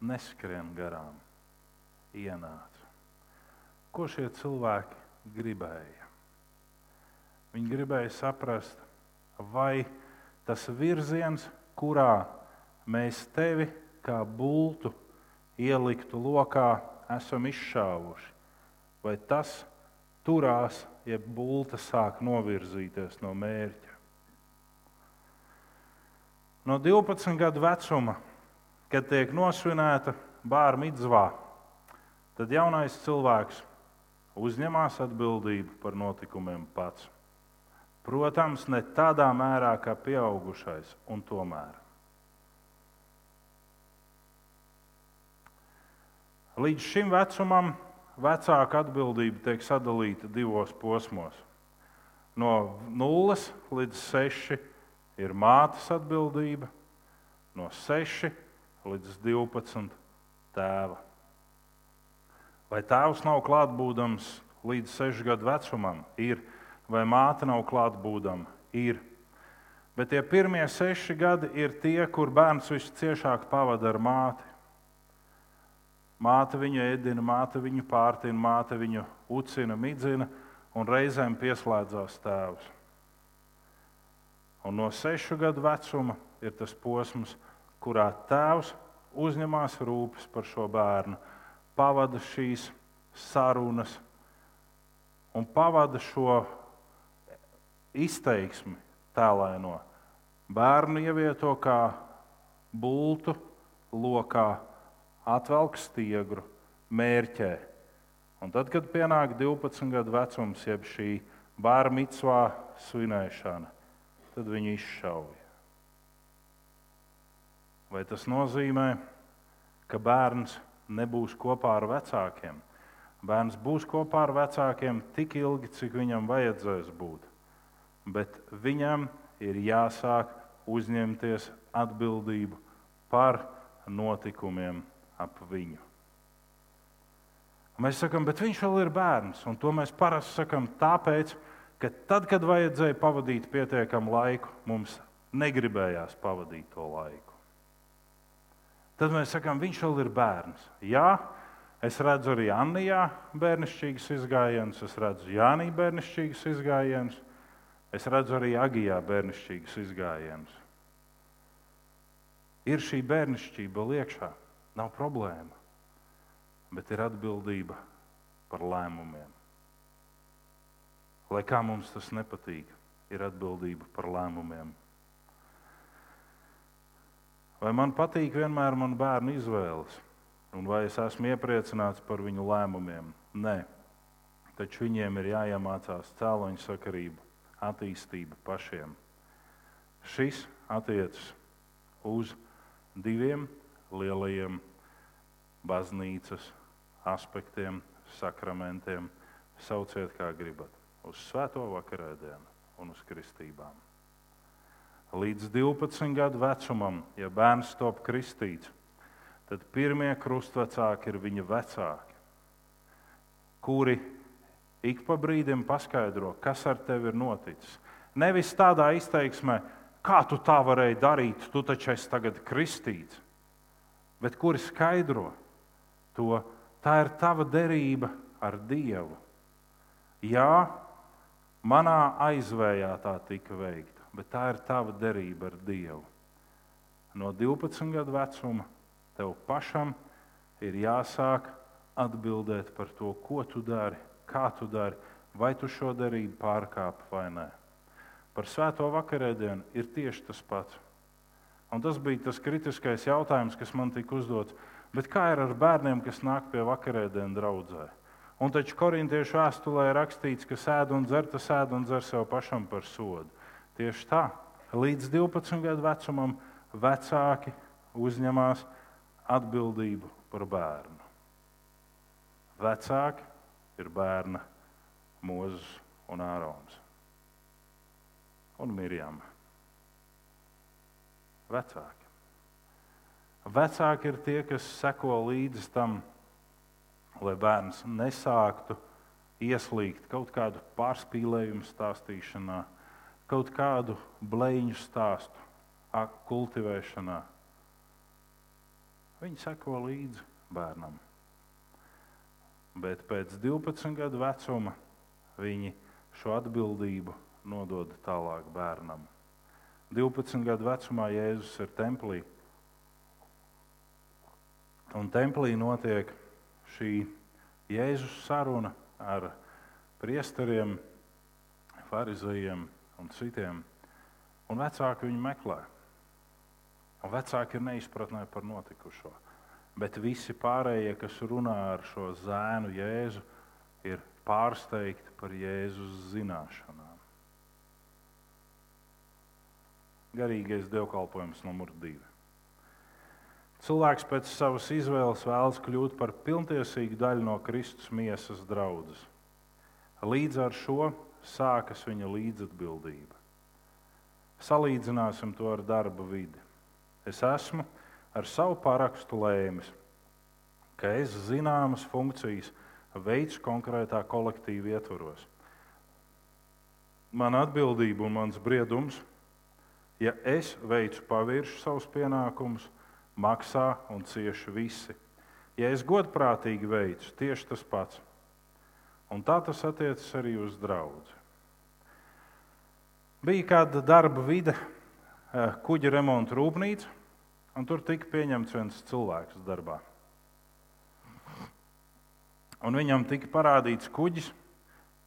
neskrien garām, ienāca. Ko šie cilvēki gribēja? Viņi gribēja saprast, vai tas virziens, kurā mēs tevi kā bultu ieliktu lokā, esam izšāvuši, vai tas turās, ja bulta sāk novirzīties no mērķa. No 12 gadu vecuma kad tiek nosvinēta bērnu mitzvā, tad jaunais cilvēks uzņemās atbildību par notikumiem pats. Protams, ne tādā mērā kā pieaugušais, un tomēr. Līdz šim vecumam vecāka atbildība tiek sadalīta divos posmos. No 0 līdz 6 ir mātes atbildība, no 6 līdz 12 tēva. Vai tēvs nav klātbūdams līdz 6 gadu vecumam? Ir. Vai māte nav klātbūdama? Ir. Bet tie pirmie seši gadi ir tie, kur bērns visciešāk pavada ar māti. Māte viņu ēdina, māte viņu pārtina, māte viņu ucina, midzina un reizēm pieslēdzās tēvs. Un no sešu gadu vecuma ir tas posms, kurā tēvs uzņemās rūpes par šo bērnu, pavada šīs sarunas un pavada šo izteiksmi tēlēno. Bērnu ievieto kā bultu lokā, atvelk stiegru, mērķē. Un tad, kad pienāk 12 gadu vecums, jeb šī bērnu mitsvā svinēšana, tad viņi izšauja. Vai tas nozīmē, ka bērns nebūs kopā ar vecākiem? Bērns būs kopā ar vecākiem tik ilgi, cik viņam vajadzēs būt. Bet viņam ir jāsāk uzņemties atbildību par notikumiem ap viņu. Mēs sakām, bet viņš vēl ir bērns. Un to mēs parasti sakām tāpēc, ka tad, kad vajadzēja pavadīt pietiekamu laiku, mums negribējās pavadīt to laiku. Tad mēs sakām, viņš vēl ir bērns. Jā, es redzu arī Annijā bērnišķīgas izgājienas, es redzu Jānī bērnišķīgas izgājienas, es redzu arī Agijā bērnišķīgas izgājienas. Ir šī bērnišķība liekšā, nav problēma, bet ir atbildība par lēmumiem. Lai kā mums tas nepatīk, ir atbildība par lēmumiem. Vai man patīk vienmēr manu bērnu izvēles, un vai es esmu iepriecināts par viņu lēmumiem? Nē, taču viņiem ir jāiemācās cēloņa sakarība, attīstība pašiem. Šis attiecas uz diviem lielajiem baznīcas aspektiem, sakramentiem. Sauciet, kā gribat, uz svēto vakarēdienu un uz kristībām līdz 12 gadu vecumam, ja bērns top kristīts, tad pirmie krustvecāki ir viņa vecāki, kuri ik pa brīdim paskaidro, kas ar tevi ir noticis. Nevis tādā izteiksmē, kā tu tā varēji darīt, tu taču esi tagad kristīts, bet kuri skaidro to, tā ir tava derība ar Dievu. Jā, manā aizvējā tā tika veikta bet tā ir tava derība ar Dievu. No 12 gadu vecuma tev pašam ir jāsāk atbildēt par to, ko tu dari, kā tu dari, vai tu šo derību pārkāpi vai nē. Par svēto vakarēdienu ir tieši tas pats. Un tas bija tas kritiskais jautājums, kas man tika uzdots. Bet kā ir ar bērniem, kas nāk pie vakarēdienas draudzē? Un taču korintiešu vēstulē rakstīts, ka sēž un dzer, tas sēž un dzer sev pašam par sodu. Tieši tā, līdz 12 gadu vecumam vecāki uzņemās atbildību par bērnu. Vecāki ir bērna Mozus un Ārons un Mirjam. Vecāki. Vecāki ir tie, kas seko līdzi tam, lai bērns nesāktu ieslīgt kaut kādu pārspīlējumu stāstīšanā kaut kādu blēņu stāstu kultivēšanā. Viņi seko līdzi bērnam. Bet pēc 12 gadu vecuma viņi šo atbildību nodod tālāk bērnam. 12 gadu vecumā Jēzus ir templī. Un templī notiek šī Jēzus saruna ar priesteriem, farizējiem un citiem. Un vecāki viņu meklē. Un vecāki ir neizpratnē par notikušo. Bet visi pārējie, kas runā ar šo zēnu Jēzu, ir pārsteigti par Jēzus zināšanām. Garīgais dievkalpojums numur divi. Cilvēks pēc savas izvēles vēlas kļūt par pilntiesīgu daļu no Kristus miesas draudzes. Līdz ar šo sākas viņa līdzatbildība. Salīdzināsim to ar darba vidi. Es esmu ar savu parakstu lēmis, ka es zināmas funkcijas veicu konkrētā kolektīva ietvaros. Mana atbildība un mans briedums, ja es veicu paviršu savus pienākumus, maksā un cieši visi. Ja es godprātīgi veicu, tieši tas pats. Un tā tas attiecas arī uz draugu. Bija kāda darba vide, eh, kuģa remonta rūpnīca, un tur tika pieņemts viens cilvēks darbā. Un viņam tika parādīts kuģis,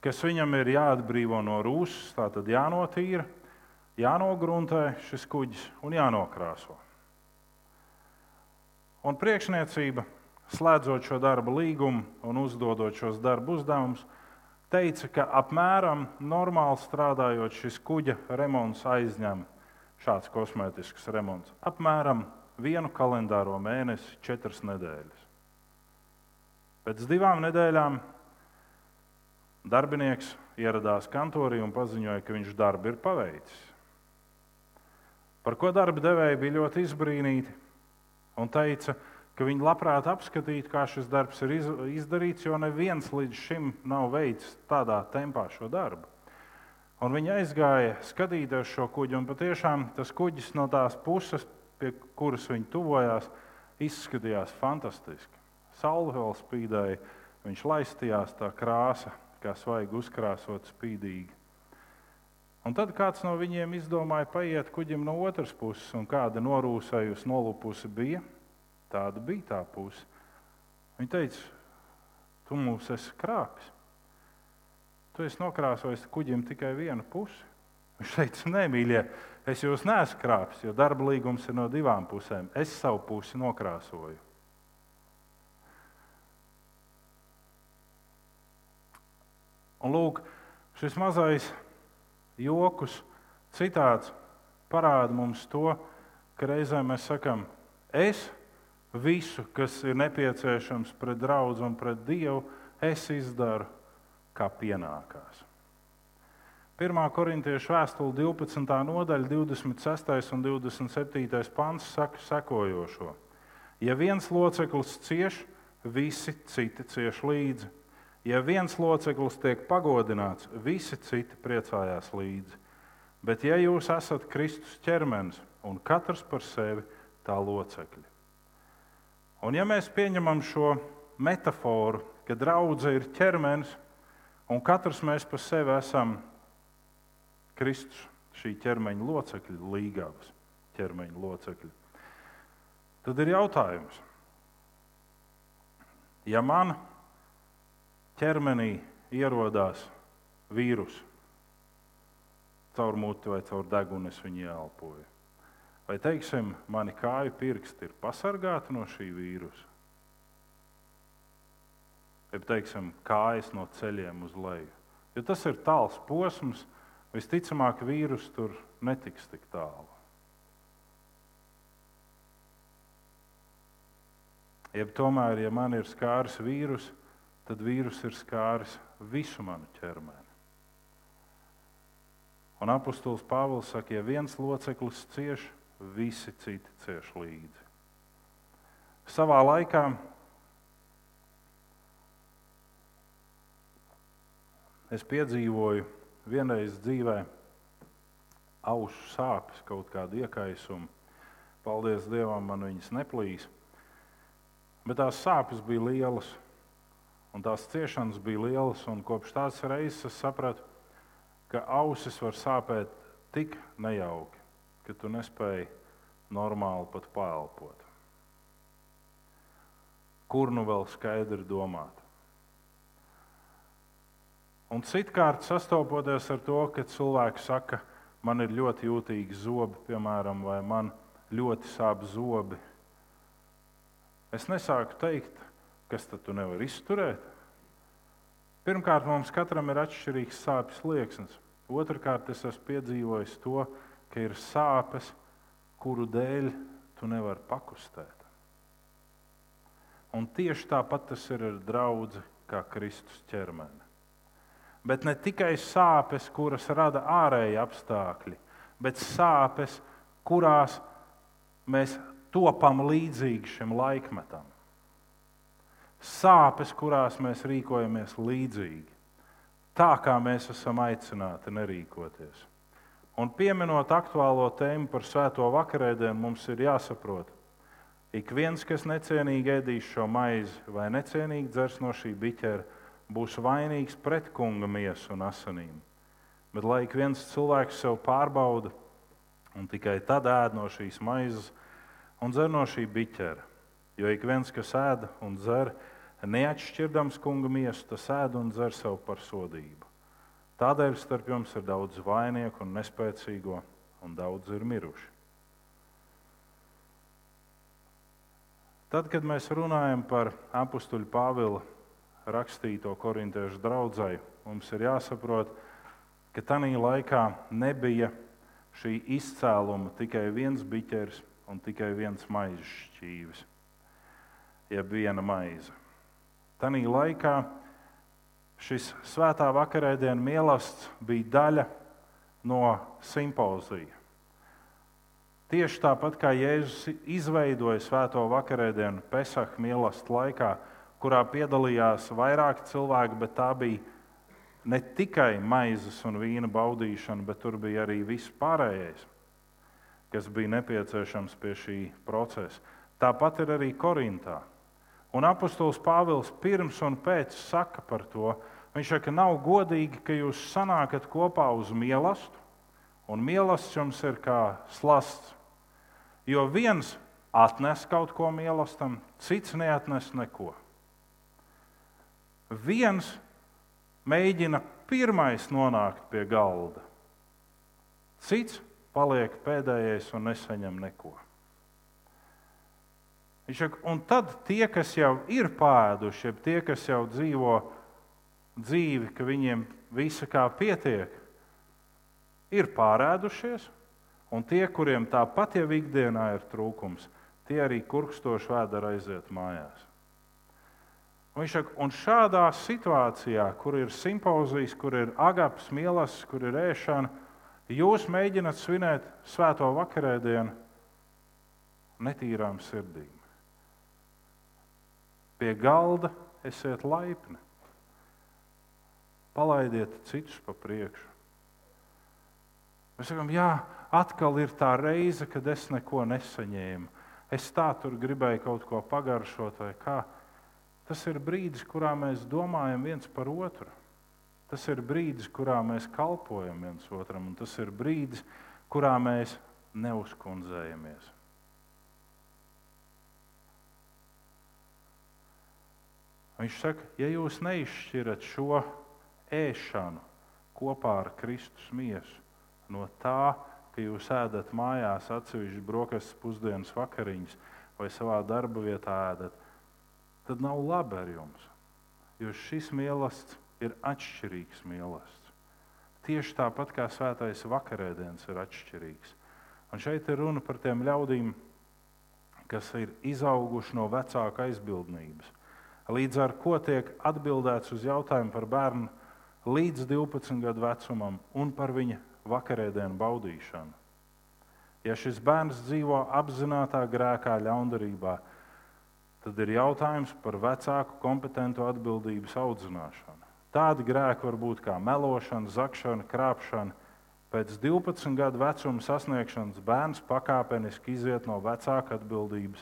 kas viņam ir jāatbrīvo no rūsas, tātad jānotīra, jānogruntē šis kuģis un jānokrāso. Un priekšniecība slēdzot šo darba līgumu un uzdodot šos darba uzdevumus, teica, ka apmēram normāli strādājot šis kuģa remonts aizņem šāds kosmētisks remonts. Apmēram vienu kalendāro mēnesi, četras nedēļas. Pēc divām nedēļām darbinieks ieradās kantorī un paziņoja, ka viņš darbu ir paveicis. Par ko darba devēja bija ļoti izbrīnīti un teica, ka viņi labprāt apskatītu, kā šis darbs ir izdarīts, jo neviens līdz šim nav veicis tādā tempā šo darbu. Un viņi aizgāja skatīties šo kuģi, un patiešām tas kuģis no tās puses, pie kuras viņi tuvojās, izskatījās fantastiski. Saule vēl spīdēja, viņš laistījās tā krāsa, kā svaigi uzkrāsot spīdīgi. Un tad kāds no viņiem izdomāja paiet kuģim no otras puses, un kāda norūsējusi, nolupusi bija Tāda bija tā puse. Viņa teica, tu mums esi krāpis. Tu esi nokrāsojis kuģim tikai vienu pusi. Viņš teica, nē, mīļie, es jūs neesmu krāpis, jo darba līgums ir no divām pusēm. Es savu pusi nokrāsoju. Un lūk, šis mazais joks, citāts parāda mums to, ka reizē mēs sakām, es Visu, kas ir nepieciešams pret draugu un pret Dievu, es izdaru kā pienākās. 1. korintiešu vēstule 12. nodaļa, 26. un 27. pants saka sekojošo: Ja viens loceklis cieš, visi citi cieš līdzi. Ja viens loceklis tiek pagodināts, visi citi priecājās līdzi. Bet ja jūs esat Kristus ķermenis un katrs par sevi tā locekļi, Un ja mēs pieņemam šo metaforu, ka draudzene ir ķermenis un katrs mēs pa sevi esam Kristus, šī ķermeņa locekļi, līgavas ķermeņa locekļi, tad ir jautājums, ja man ķermenī ierodās vīrusu caur muti vai caur degunu, es viņu ielpoju. Vai teiksim, mani kāju pirksti ir pasargāti no šī vīrusa? Vai teiksim, kājas no ceļiem uz leju? Jo tas ir tāls posms, visticamāk, vīrus tur netiks tik tālu. Jeb tomēr, ja man ir skāris vīrus, tad vīrus ir skāris visu manu ķermeni. Un apustulis Pāvils saka, ja viens loceklis cieši, visi citi cieš līdzi. Savā laikā es piedzīvoju vienreiz dzīvē ausu sāpes, kaut kādu iekaisumu. Paldies Dievam, man viņas neplīs. Bet tās sāpes bija lielas, un tās ciešanas bija lielas. Kopš tās reizes es sapratu, ka ausis var sāpēt tik nejauki ka tu nespēji normāli pat paelpot. Kur nu vēl skaidri domāt? Un citkārt sastopoties ar to, ka cilvēki saka, man ir ļoti jūtīgi zobi, piemēram, vai man ļoti sāp zobi, es nesāku teikt, kas tad tu nevari izturēt. Pirmkārt, mums katram ir atšķirīgs sāpes slieksnis. Otrakārt, es esmu piedzīvojis to, ka ka ir sāpes, kuru dēļ tu nevari pakustēt. Un tieši tāpat tas ir ar draugu kā Kristus ķermeni. Bet ne tikai sāpes, kuras rada ārēji apstākļi, bet sāpes, kurās mēs topam līdzīgi šim laikmetam. Sāpes, kurās mēs rīkojamies līdzīgi, tā kā mēs esam aicināti nerīkoties. Un pieminot aktuālo tēmu par svēto vakarēdienu, mums ir jāsaprot, ik viens, kas necienīgi ēdīs šo maizi vai necienīgi dzers no šī biķera, būs vainīgs pret kunga miesu un asinīm. Bet lai ik viens cilvēks sev pārbauda un tikai tad ēd no šīs maizes un dzer no šī biķera, jo ik viens, kas ēda un dzer, neatšķirdams kunga miesu, tas ēd un dzer sev par sodību. Tādēļ starp jums ir daudz vainieku un nespēcīgo, un daudz ir miruši. Tad, kad mēs runājam par apakstuļu Pāvila rakstīto korintiešu draugai, mums ir jāsaprot, ka tajā laikā nebija šī izcēluma tikai viens biķers un tikai viens maizes šķīvis, jeb viena maize. Tajā laikā šis svētā vakarēdienu mīlestības bija daļa no simpozija. Tieši tāpat kā Jēzus izveidoja svēto vakarēdienu Pesach mīlestības laikā, kurā piedalījās vairāki cilvēki, bet tā bija ne tikai maizes un vīna baudīšana, bet tur bija arī viss pārējais, kas bija nepieciešams pie šī procesa. Tāpat ir arī Korintā. Un apustulis Pāvils pirms un pēc saka par to. Viņš saka, ka nav godīgi, ka jūs sanākat kopā uz mīlestību, un mīlestības jums ir kā slasts Jo viens atnes kaut ko mīlestam, cits neatnes neko. Viens mēģina pirmais nonākt pie galda, cits paliek pēdējais un nesaņem neko. Un tad tie, kas jau ir pāēduši, jeb tie, kas jau dzīvo dzīvi, ka viņiem visa kā pietiek, ir pārēdušies, Un tie, kuriem tāpat jau ikdienā ir trūkums, tie arī kurkstoši vēdera aiziet mājās. Un viņš saka, un šādā situācijā, kur ir simpozijas, kur ir agaps, mielas, kur ir ēšana, jūs mēģināt svinēt svēto vakarēdienu netīrām sirdīm. Pie galda esiet laipni. Palaidiet citus pa priekšu. Mēs sakām, jā, atkal ir tā reize, kad es neko nesaņēmu. Es tā tur gribēju kaut ko pagaršot, vai kā. Tas ir brīdis, kurā mēs domājam viens par otru. Tas ir brīdis, kurā mēs kalpojam viens otram, un tas ir brīdis, kurā mēs neuzkundzējamies. Viņš saka, ja jūs neizšķirat šo ēšanu kopā ar Kristus miesu no tā, ka jūs ēdat mājās atsevišķi brokastis, pusdienas vakariņas vai savā darba vietā ēdat, tad nav labi ar jums. Jo šis mīlestības ir atšķirīgs mīlestības. Tieši tāpat kā svētais vakarēdienas ir atšķirīgs. Un šeit ir runa par tiem ļaudīm, kas ir izauguši no vecāka aizbildnības. Līdz ar to tiek atbildēts uz jautājumu par bērnu līdz 12 gadu vecumam un par viņa vakarēdienu baudīšanu. Ja šis bērns dzīvo apzināti grēkā, ļaundarībā, tad ir jautājums par vecāku kompetentu atbildības audzināšanu. Tādi grēki var būt kā melošana, zakšana, krāpšana. Pēc 12 gadu vecuma sasniegšanas bērns pakāpeniski iziet no vecāka atbildības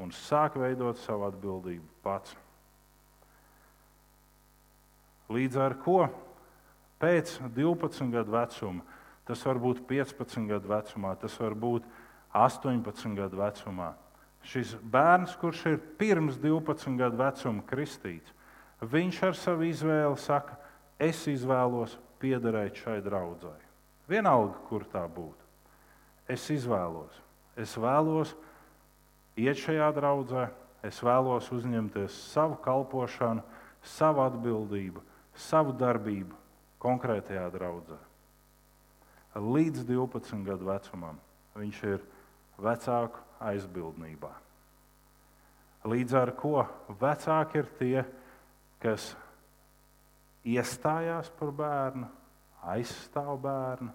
un sāk veidot savu atbildību pats. Līdz ar to pēc 12 gadu vecuma Tas var būt 15 gadu vecumā, tas var būt 18 gadu vecumā. Šis bērns, kurš ir pirms 12 gadu vecuma kristīts, viņš ar savu izvēli saka, es izvēlos piederēt šai draudzē. Vienalga, kur tā būtu. Es izvēlos. Es vēlos iet šajā draudzē, es vēlos uzņemties savu kalpošanu, savu atbildību, savu darbību konkrētajā draudzē līdz 12 gadu vecumam. Viņš ir vecāku aizbildnībā. Līdz ar to vecāki ir tie, kas iestājās par bērnu, aizstāv bērnu.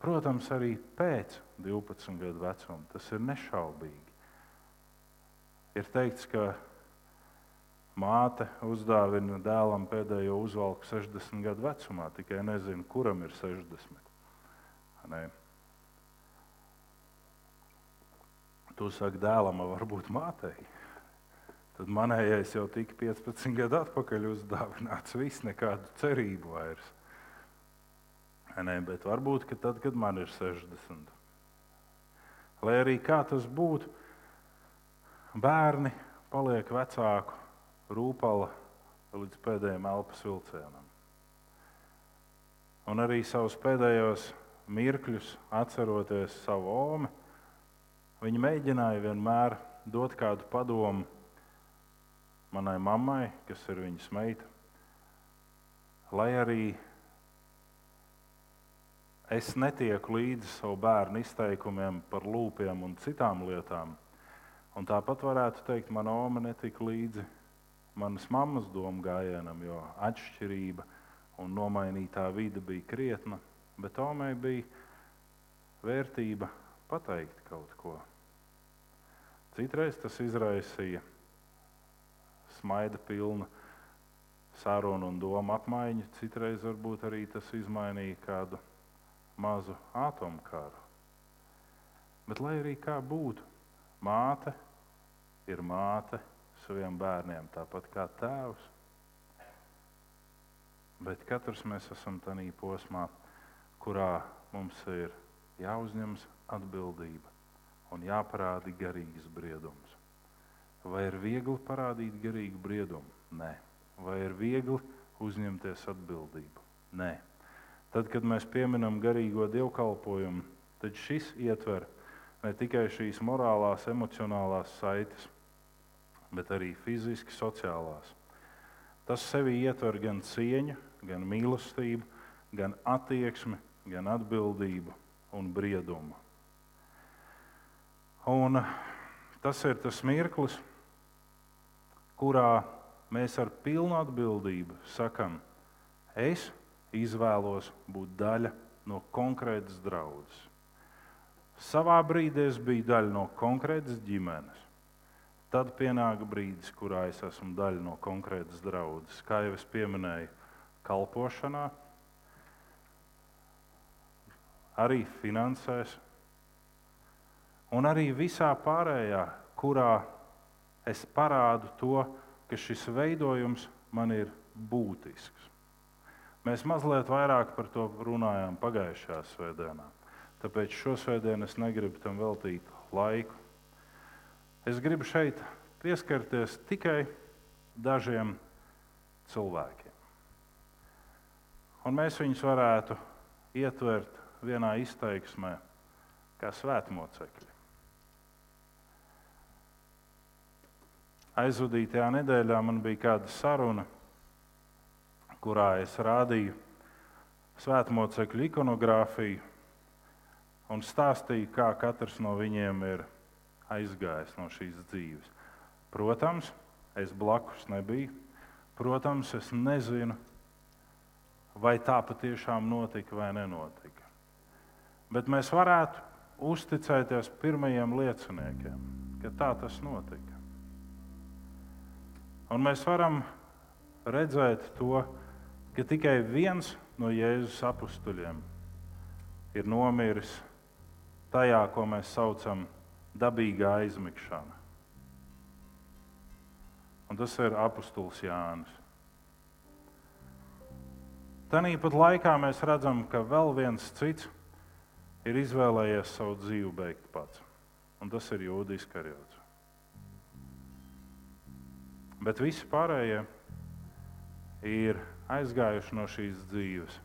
Protams, arī pēc 12 gadu vecuma tas ir nešaubīgi. Ir teikts, ka Māte uzdāvina dēlam pēdējo uzvalku 60 gadu vecumā, tikai nezinu, kuram ir 60. Ne? Tu saki, dēlam, varbūt mātei. Tad manējais jau tika 15 gadu atpakaļ uzdāvināts. Viss nekādu cerību vairs. Ne, bet varbūt tad, kad man ir 60. Lai arī kā tas būtu, bērni paliek vecāku rūpala līdz pēdējiem elpas vilcienam. Un arī savus pēdējos mirkļus, atceroties savu omu, viņa mēģināja vienmēr dot kādu padomu manai mammai, kas ir viņas meita, lai arī es netieku līdzi savu bērnu izteikumiem par lūpiem un citām lietām. Un tāpat varētu teikt, mana oma netika līdzi manas mammas domu gājienam, jo atšķirība un nomainītā vide bija krietna. Bet Tomai bija vērtība pateikt kaut ko. Citreiz tas izraisīja smaida pilnu sarunu un domu apmaiņu, citreiz varbūt arī tas izmainīja kādu mazu atomkaru. Bet, lai arī kā būtu, māte ir māte saviem bērniem, tāpat kā tēvs. Bet katrs mēs esam tādā posmā, kurā mums ir jāuzņemas atbildība un jāparāda garīgs briedums. Vai ir viegli parādīt garīgu briedumu? Nē. Vai ir viegli uzņemties atbildību? Nē. Tad, kad mēs pieminam garīgo dievkalpojumu, tad šis ietver ne tikai šīs morālās, emocionālās saites, bet arī fiziski, sociālās. Tas sevi ietver gan cieņu, gan mīlestību, gan attieksmi, gan atbildību un briedumu. Un tas ir tas mirklis, kurā mēs ar pilnu atbildību sakam, es izvēlos būt daļa no konkrētas draudzes. Savā brīdī es biju daļa no konkrētas ģimenes. Tad pienāca brīdis, kurā es esmu daļa no konkrētas draudzes. Kā jau es pieminēju, kalpošanā, arī finansēs, un arī visā pārējā, kurā es parādu to, ka šis veidojums man ir būtisks. Mēs mazliet vairāk par to runājām pagājušajā svētdienā. Tāpēc šo svētdienu es negribu tam veltīt laiku. Es gribu šeit pieskarties tikai dažiem cilvēkiem. Un mēs viņus varētu ietvert vienā izteiksmē, kā svētmocekļi. Aizvadītajā nedēļā man bija kāda saruna, kurā es rādīju svētmocekļu ikonogrāfiju un stāstīju, kā katrs no viņiem ir aizgājis no šīs dzīves. Protams, es blakus nebiju. Protams, es nezinu, vai tā patiešām notika vai nenotika. Bet mēs varētu uzticēties pirmajiem lieciniekiem, ka tā tas notika. Un mēs varam redzēt to, ka tikai viens no Jēzus apstuļiem ir nomiris tajā, ko mēs saucam par dabīgā aizmigšana. Un tas ir apustulis Jānis. Tāpat laikā mēs redzam, ka vēl viens cits ir izvēlējies savu dzīvi beigt pats. Un tas ir Jūdijas karjots. Bet visi pārējie ir aizgājuši no šīs dzīves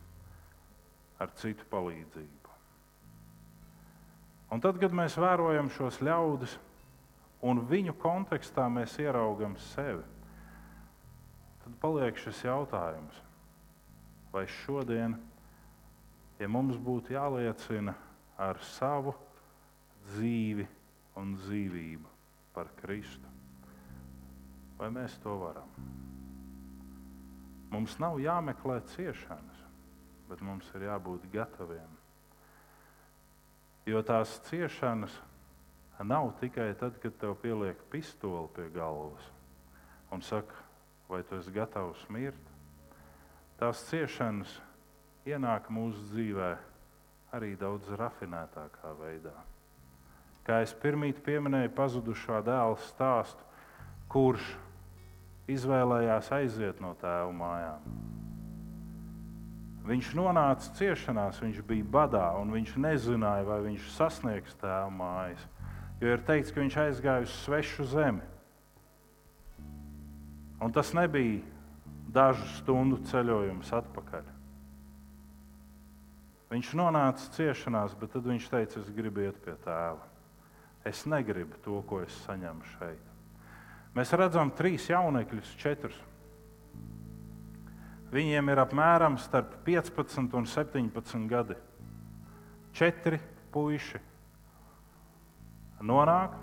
ar citu palīdzību. Un tad, kad mēs vērojam šos ļaudis un viņu kontekstā mēs ieraugam sevi, tad paliek šis jautājums, vai šodien, ja mums būtu jāliecina ar savu dzīvi un dzīvību par Kristu, vai mēs to varam? Mums nav jāmeklē ciešanas, bet mums ir jābūt gataviem Jo tās ciešanas nav tikai tad, kad tev pieliek pistoli pie galvas un saka, vai tu esi gatavs mirt. Tās ciešanas ienāk mūsu dzīvē arī daudz rafinētākā veidā. Kā es pirmīt pieminēju pazudušā dēla stāstu, kurš izvēlējās aiziet no tēva mājām Viņš nonāca ciešanās, viņš bija badā, un viņš nezināja, vai viņš sasniegs tēva mājas. Jo ir teikts, ka viņš aizgāja uz svešu zemi. Un tas nebija dažu stundu ceļojums atpakaļ. Viņš nonāca ciešanās, bet tad viņš teica, es gribu iet pie tēva. Es negribu to, ko es saņemu šeit. Mēs redzam trīs jaunekļus, četrus Viņiem ir apmēram starp 15 un 17 gadi. Četri puiši nonāk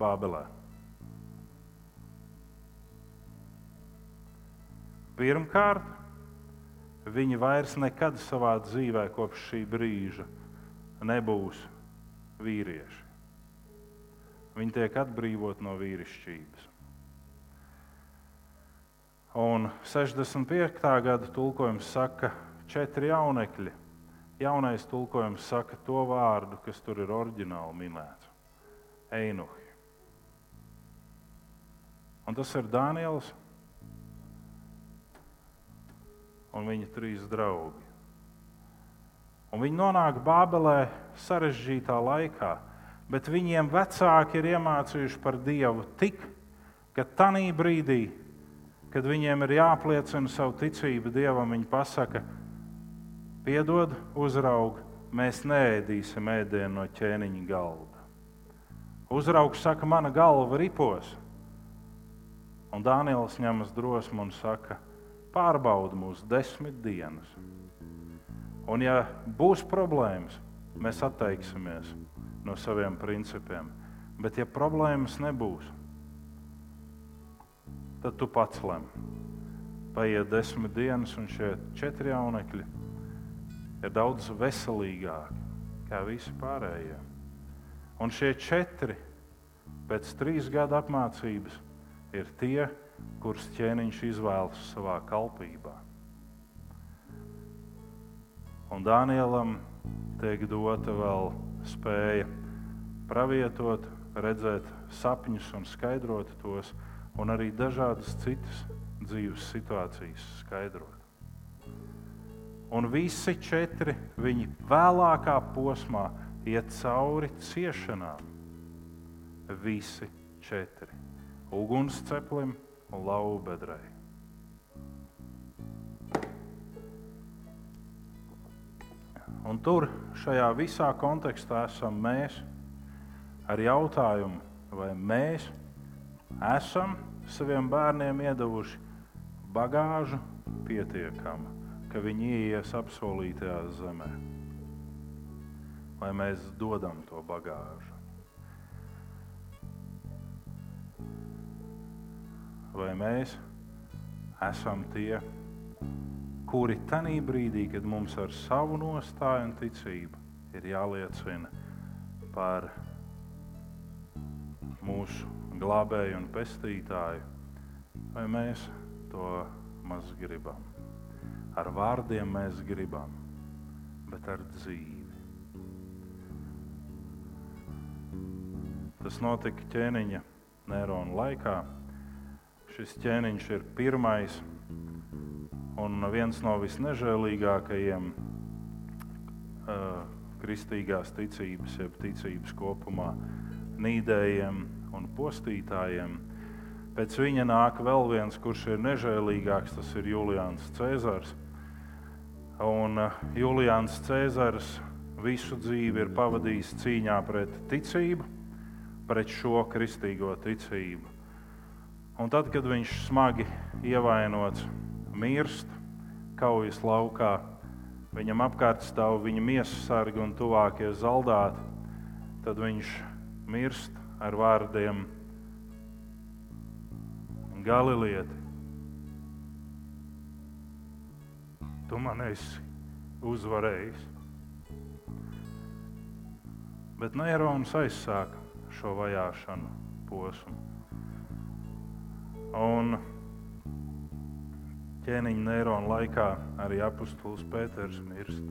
Bābelē. Pirmkārt, viņi vairs nekad savā dzīvē kopš šī brīža nebūs vīrieši. Viņi tiek atbrīvot no vīrišķības. Un 65. gada tulkojums saka, četri jaunekļi. Jaunais tulkojums saka to vārdu, kas tur ir oriģināli minēts - Einuhi. Un tas ir Dāniels un viņa trīs draugi. Un viņi nonāk Bābelē sarežģītā laikā, bet viņiem vecāki ir iemācījuši par Dievu tik, ka tajā brīdī, kad viņiem ir jāpliecina savu ticību Dievam, viņi pasaka, piedod, uzraug, mēs neēdīsim ēdienu no ķēniņa galda. Uzraugs saka, mana galva ripos. Un Dānijas ņemas drosmu un saka, pārbaudi mūs desmit dienas. Un, ja būs problēmas, mēs atteiksimies no saviem principiem. Bet, ja problēmas nebūs, tad tu pats lem. Paiet desmit dienas, un šie četri jaunekļi ir daudz veselīgāki nekā visi pārējie. Un šie četri pēc trīs gadu apmācības ir tie, kurus ķēniņš izvēlas savā kalpībā. Un Dānielam tiek dota vēl spēja pravietot, redzēt sapņus un skaidrot tos, un arī dažādas citas dzīves situācijas skaidrot. Un visi četri viņi vēlākā posmā iet cauri ciešanām. Visi četri ugunsceplim un laubedrai. Un tur, šajā visā kontekstā, esam mēs ar jautājumu, vai mēs esam saviem bērniem iedavuši bagāžu pietiekamu, ka viņi ies apsolītajā zemē. Vai mēs dodam to bagāžu? vai mēs esam tie, kuri tajā brīdī, kad mums ar savu nostāju un ticību ir jāliecina par mūsu glābēju un pestītāju, vai mēs to maz gribam. Ar vārdiem mēs gribam, bet ar dzīvi. Tas notika ķēniņa Nērona laikā šis ķēniņš ir pirmais un viens no visnežēlīgākajiem uh, kristīgās ticības, jeb ticības kopumā, nīdējiem un postītājiem. Pēc viņa nāk vēl viens, kurš ir nežēlīgāks, tas ir Julians Cēzars. Un uh, Julians Cēzars visu dzīvi ir pavadījis cīņā pret ticību, pret šo kristīgo ticību. Un tad, kad viņš smagi ievainots, mirst kaujas laukā, viņam apkārt stāv viņa miesas sargi un tuvākie zaldāti, tad viņš mirst ar vārdiem Galilieti. Tu man esi uzvarējis. Bet Nērons aizsāka šo vajāšanu posmu. Un ķēniņa neirona laikā arī apustulis Pēters mirst.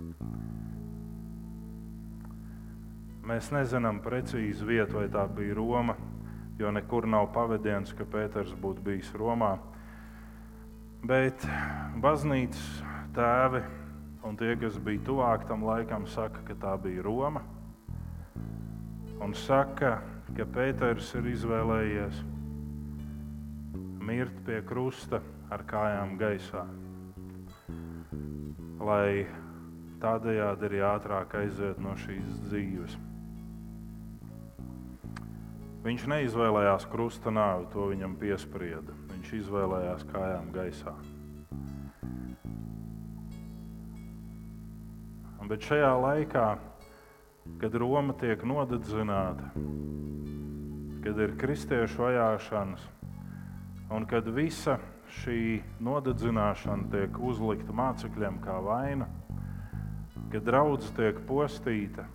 Mēs nezinām precīzi vietu, vai tā bija Roma, jo nekur nav pavadiens, ka Pēters būtu bijis Romā. Bet baznīcas tēvi un tie, kas bija tuvāk tam laikam, saka, ka tā bija Roma. Un saka, ka Pēters ir izvēlējies mirt pie krusta ar kājām gaisā, lai tādējādi arī ātrāk aiziet no šīs dzīves. Viņš neizvēlējās krusta nāvi, to viņam piesprieda. Viņš izvēlējās kājām gaisā. Bet šajā laikā, kad Roma tiek nodedzināta, kad ir kristiešu vajāšanas, Un kad visa šī nodedzināšana tiek uzlikta mācekļiem kā vaina, kad draudzene tiek postīta,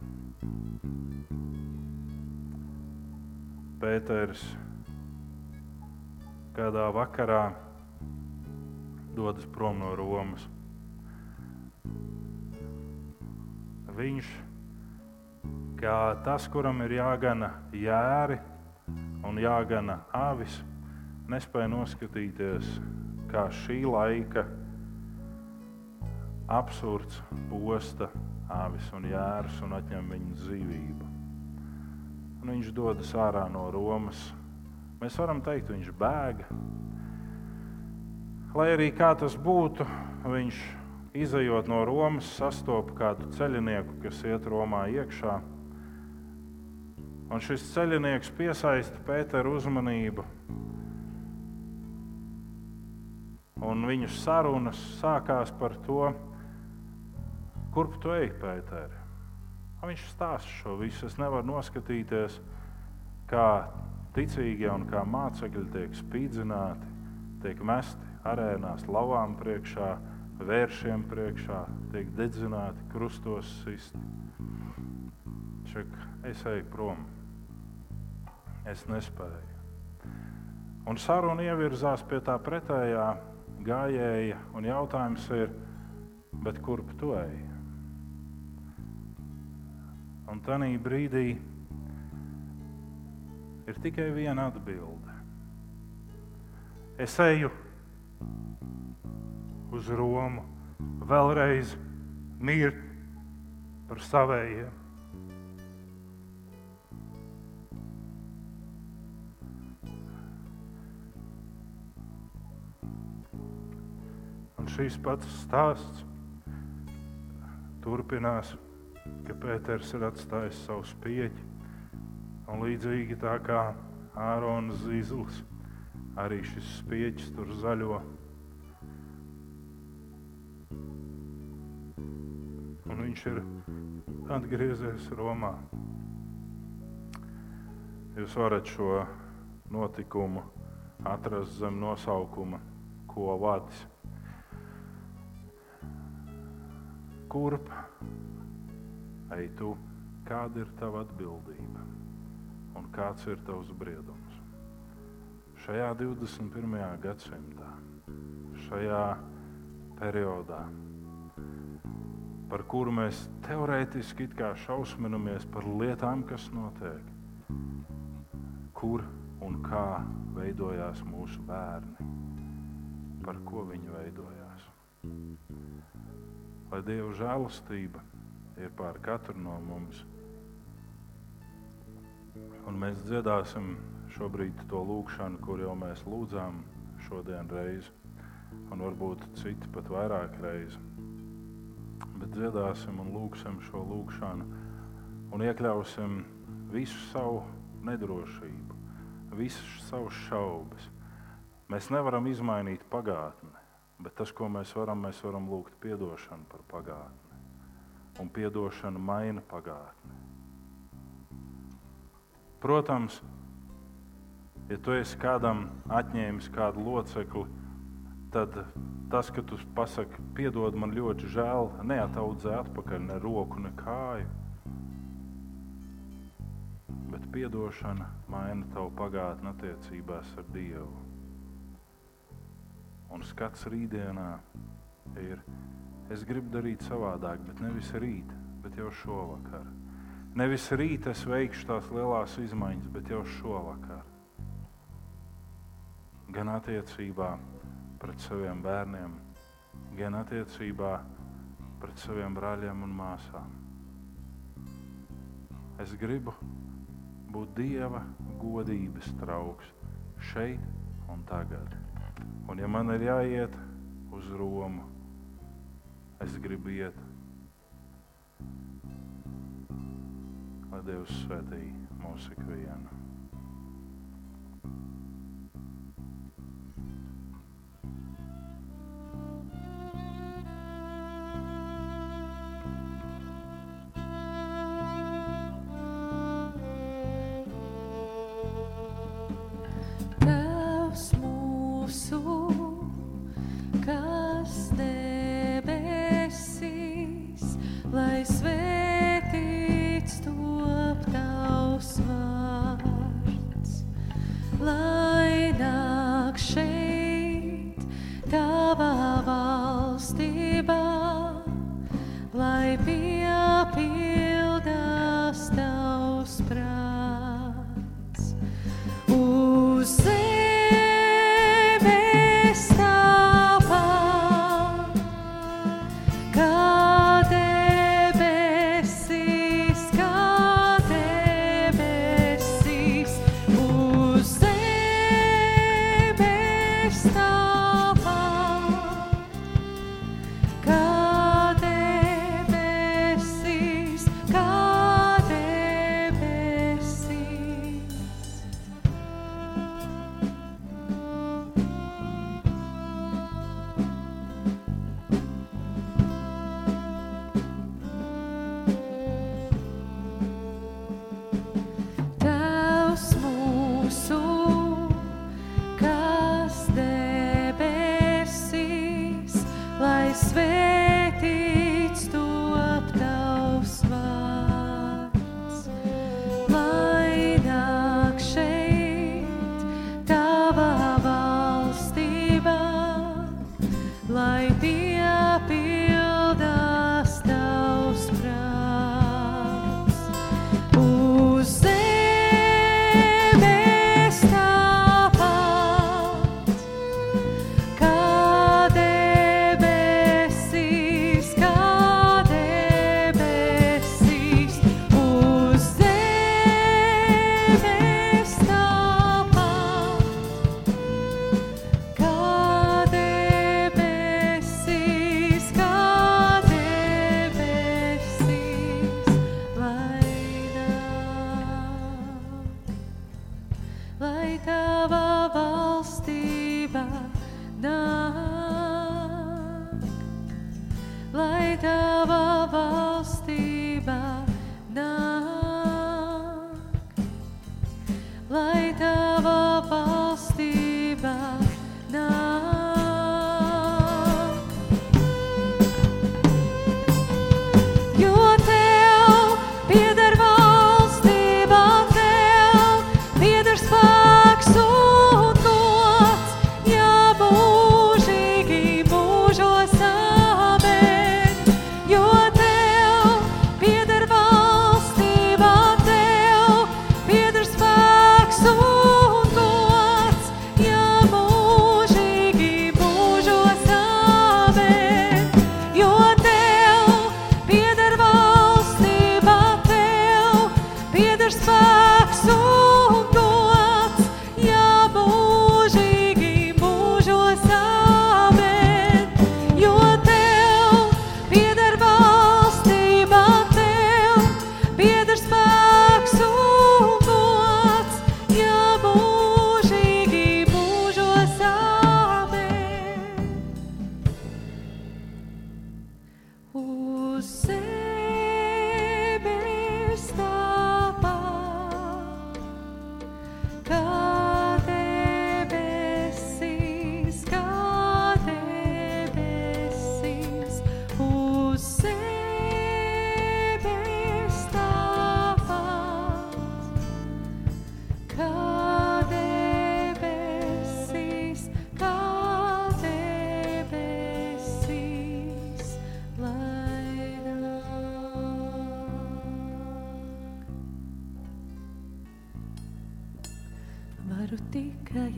Pēters kādā vakarā dodas prom no Romas. Viņš, kā tas, kuram ir jāgana jēri un jāgana avis, nespēja noskatīties, kā šī laika absurds posta avis un jēras un atņem viņu dzīvību. Un viņš dodas ārā no Romas. Mēs varam teikt, viņš bēga. Lai arī kā tas būtu, viņš izējot no Romas, sastopa kādu ceļnieku, kas iet Romā iekšā. Un šis ceļnieks piesaista Pēteru uzmanību. Un viņu sarunas sākās par to, kurp tu ej, Pēter. Viņš stāsta šo visu. Es nevaru noskatīties, kā ticīgie un kā mācekļi tiek spīdzināti, tiek mesti arēnās, lavām priekšā, vēršiem priekšā, tiek dedzināti, krustos sisti. Čak, es eju prom. Es nespēju. Un saruna ievirzās pie tā pretējā gājēja, un jautājums ir, kurp tu ej? Un tajā brīdī ir tikai viena atbilde. Es eju uz Romu, vēlreiz mirt par savējiem. Un šīs pats stāsts turpinās, ka Pēters ir atstājis savu spieķi. Un līdzīgi tā kā Ārona zīzlis, arī šis spieķis tur zaļo un viņš ir atgriezies Romā. Jūs varat šo notikumu atrast zem nosaukuma, ko vadis. Kurp ej tu, kāda ir tava atbildība un kāds ir tavs briedums? Šajā 21. gadsimtā, šajā periodā, par kuru mēs teorētiski šausminamies par lietām, kas notiek. Kur un kā veidojās mūsu bērni, par ko viņi veidojās. Lai Dieva žēlastība ir pār katru no mums. Un mēs dziedāsim šobrīd to lūgšanu, kur jau mēs lūdzām šodien reizi, un varbūt citi pat vairāk reizes bet dziedāsim un lūgsim šo lūgšanu un iekļausim visu savu nedrošību, visas savas šaubas. Mēs nevaram izmainīt pagātni, bet tas, ko mēs varam, mēs varam lūgt atdošanu par pagātni. Un atdošana maina pagātni. Protams, ja tu esi kādam atņēmis kādu locekli, tad tas, ka tu pasaki, piedod man ļoti žēl, neataudzē atpakaļ ne roku, ne kāju. Bet piedošana maina tavu pagātni attiecībās ar Dievu. Un skats rītdienā ir, es gribu darīt savādāk, bet nevis rīt, bet jau šovakar. Nevis rīt es veikšu tās lielās izmaiņas, bet jau šovakar. Gan attiecībā pret saviem bērniem, gan attiecībā pret saviem brāļiem un māsām. Es gribu būt Dieva godības trauks šeit un tagad. Un, ja man ir jāiet uz Romu, es gribu iet. Lai Dievs svētī mūsu ikvienu.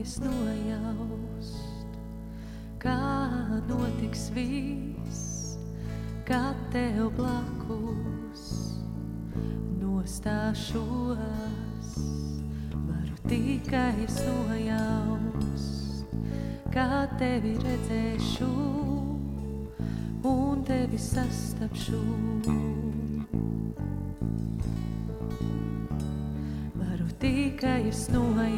Es nojaust, kā notiks viss, kad tev blakus nostāšos. Varu tikai nojaust, kā tevi redzēšu un tevi sastapšu. Varu tikai nojaust.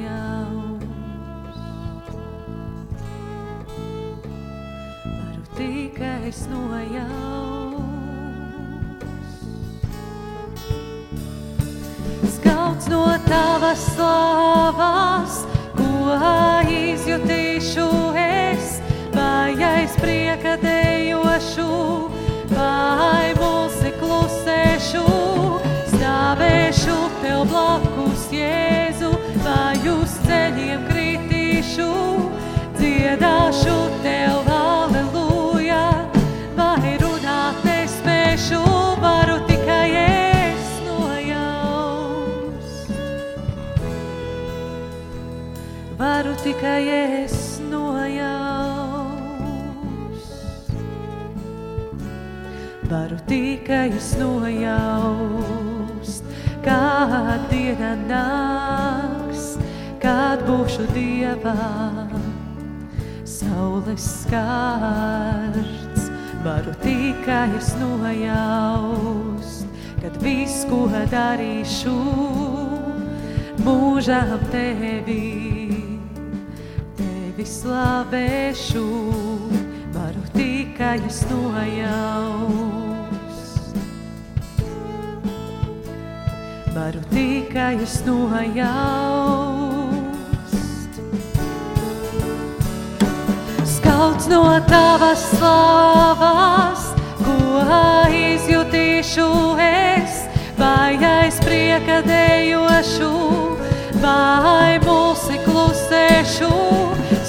Nojaust. Skauts no tavas slavas, ko izjutīšu es, vai aiz prieka dejošu, vai mulsi klusēšu, stāvēšu tev blakus, Jēzu, tikai es nojaust. Varu tikai es nojaust, kad diena nāks, kad būšu dievā saules skārts. Varu tikai es nojaust, kad viss, ko darīšu, mūžām tevi, tevi slavēšu. Varu tikai es nojaust. Varu tikai es nojaust. Skauts no tavas slavas, ko izjutīšu es, vai aiz prieka dejošu, vai mulsi klusēšu,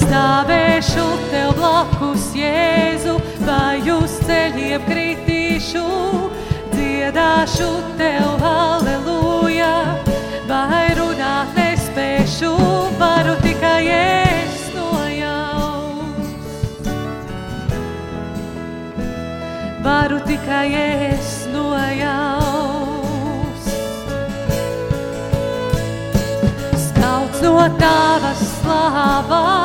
stāvēšu tev blakus, Jēzu, vai uz ceļiem kritīšu, dziedāšu tev aleluja, vai runāt nespēšu, varu tikai es nojaust. Varu tikai es nojaust. Skauts no tavas slavas,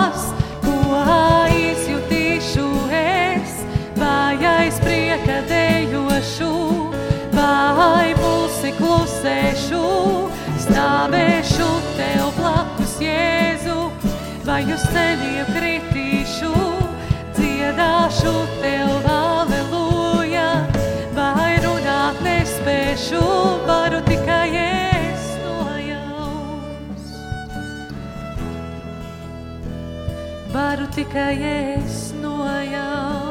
tev blakus, Jēzu, vai uz ceļiem kritīšu, dziedāšu tev aleluja, vai runāt nespēšu, varu tikai es nojaust. Varu tikai es nojaust.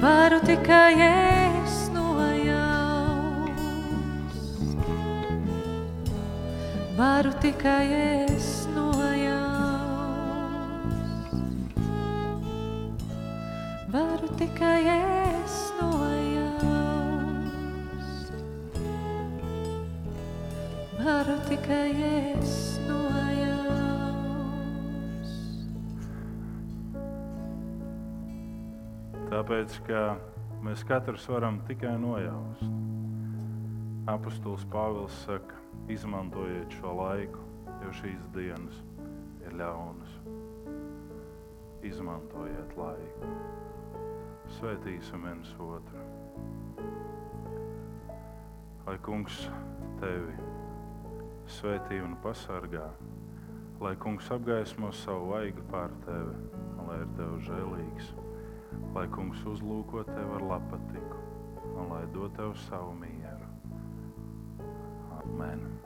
Varu tikai es Varu tikai es nojaust. Varu tikai es nojaust. Varu tikai es nojaust. Tāpēc, ka mēs katrs varam tikai nojaust. Apostols Pāvils saka, izmantojiet šo laiku, jo šīs dienas ir ļaunas. Izmantojiet laiku. Svētīsim viens otru. Lai kungs tevi svētī un pasargā, lai kungs apgaismo savu vaigu pār tevi, un lai ir tev žēlīgs, lai kungs uzlūko tevi ar lapatiku un lai dod tev savu mieru. Amen.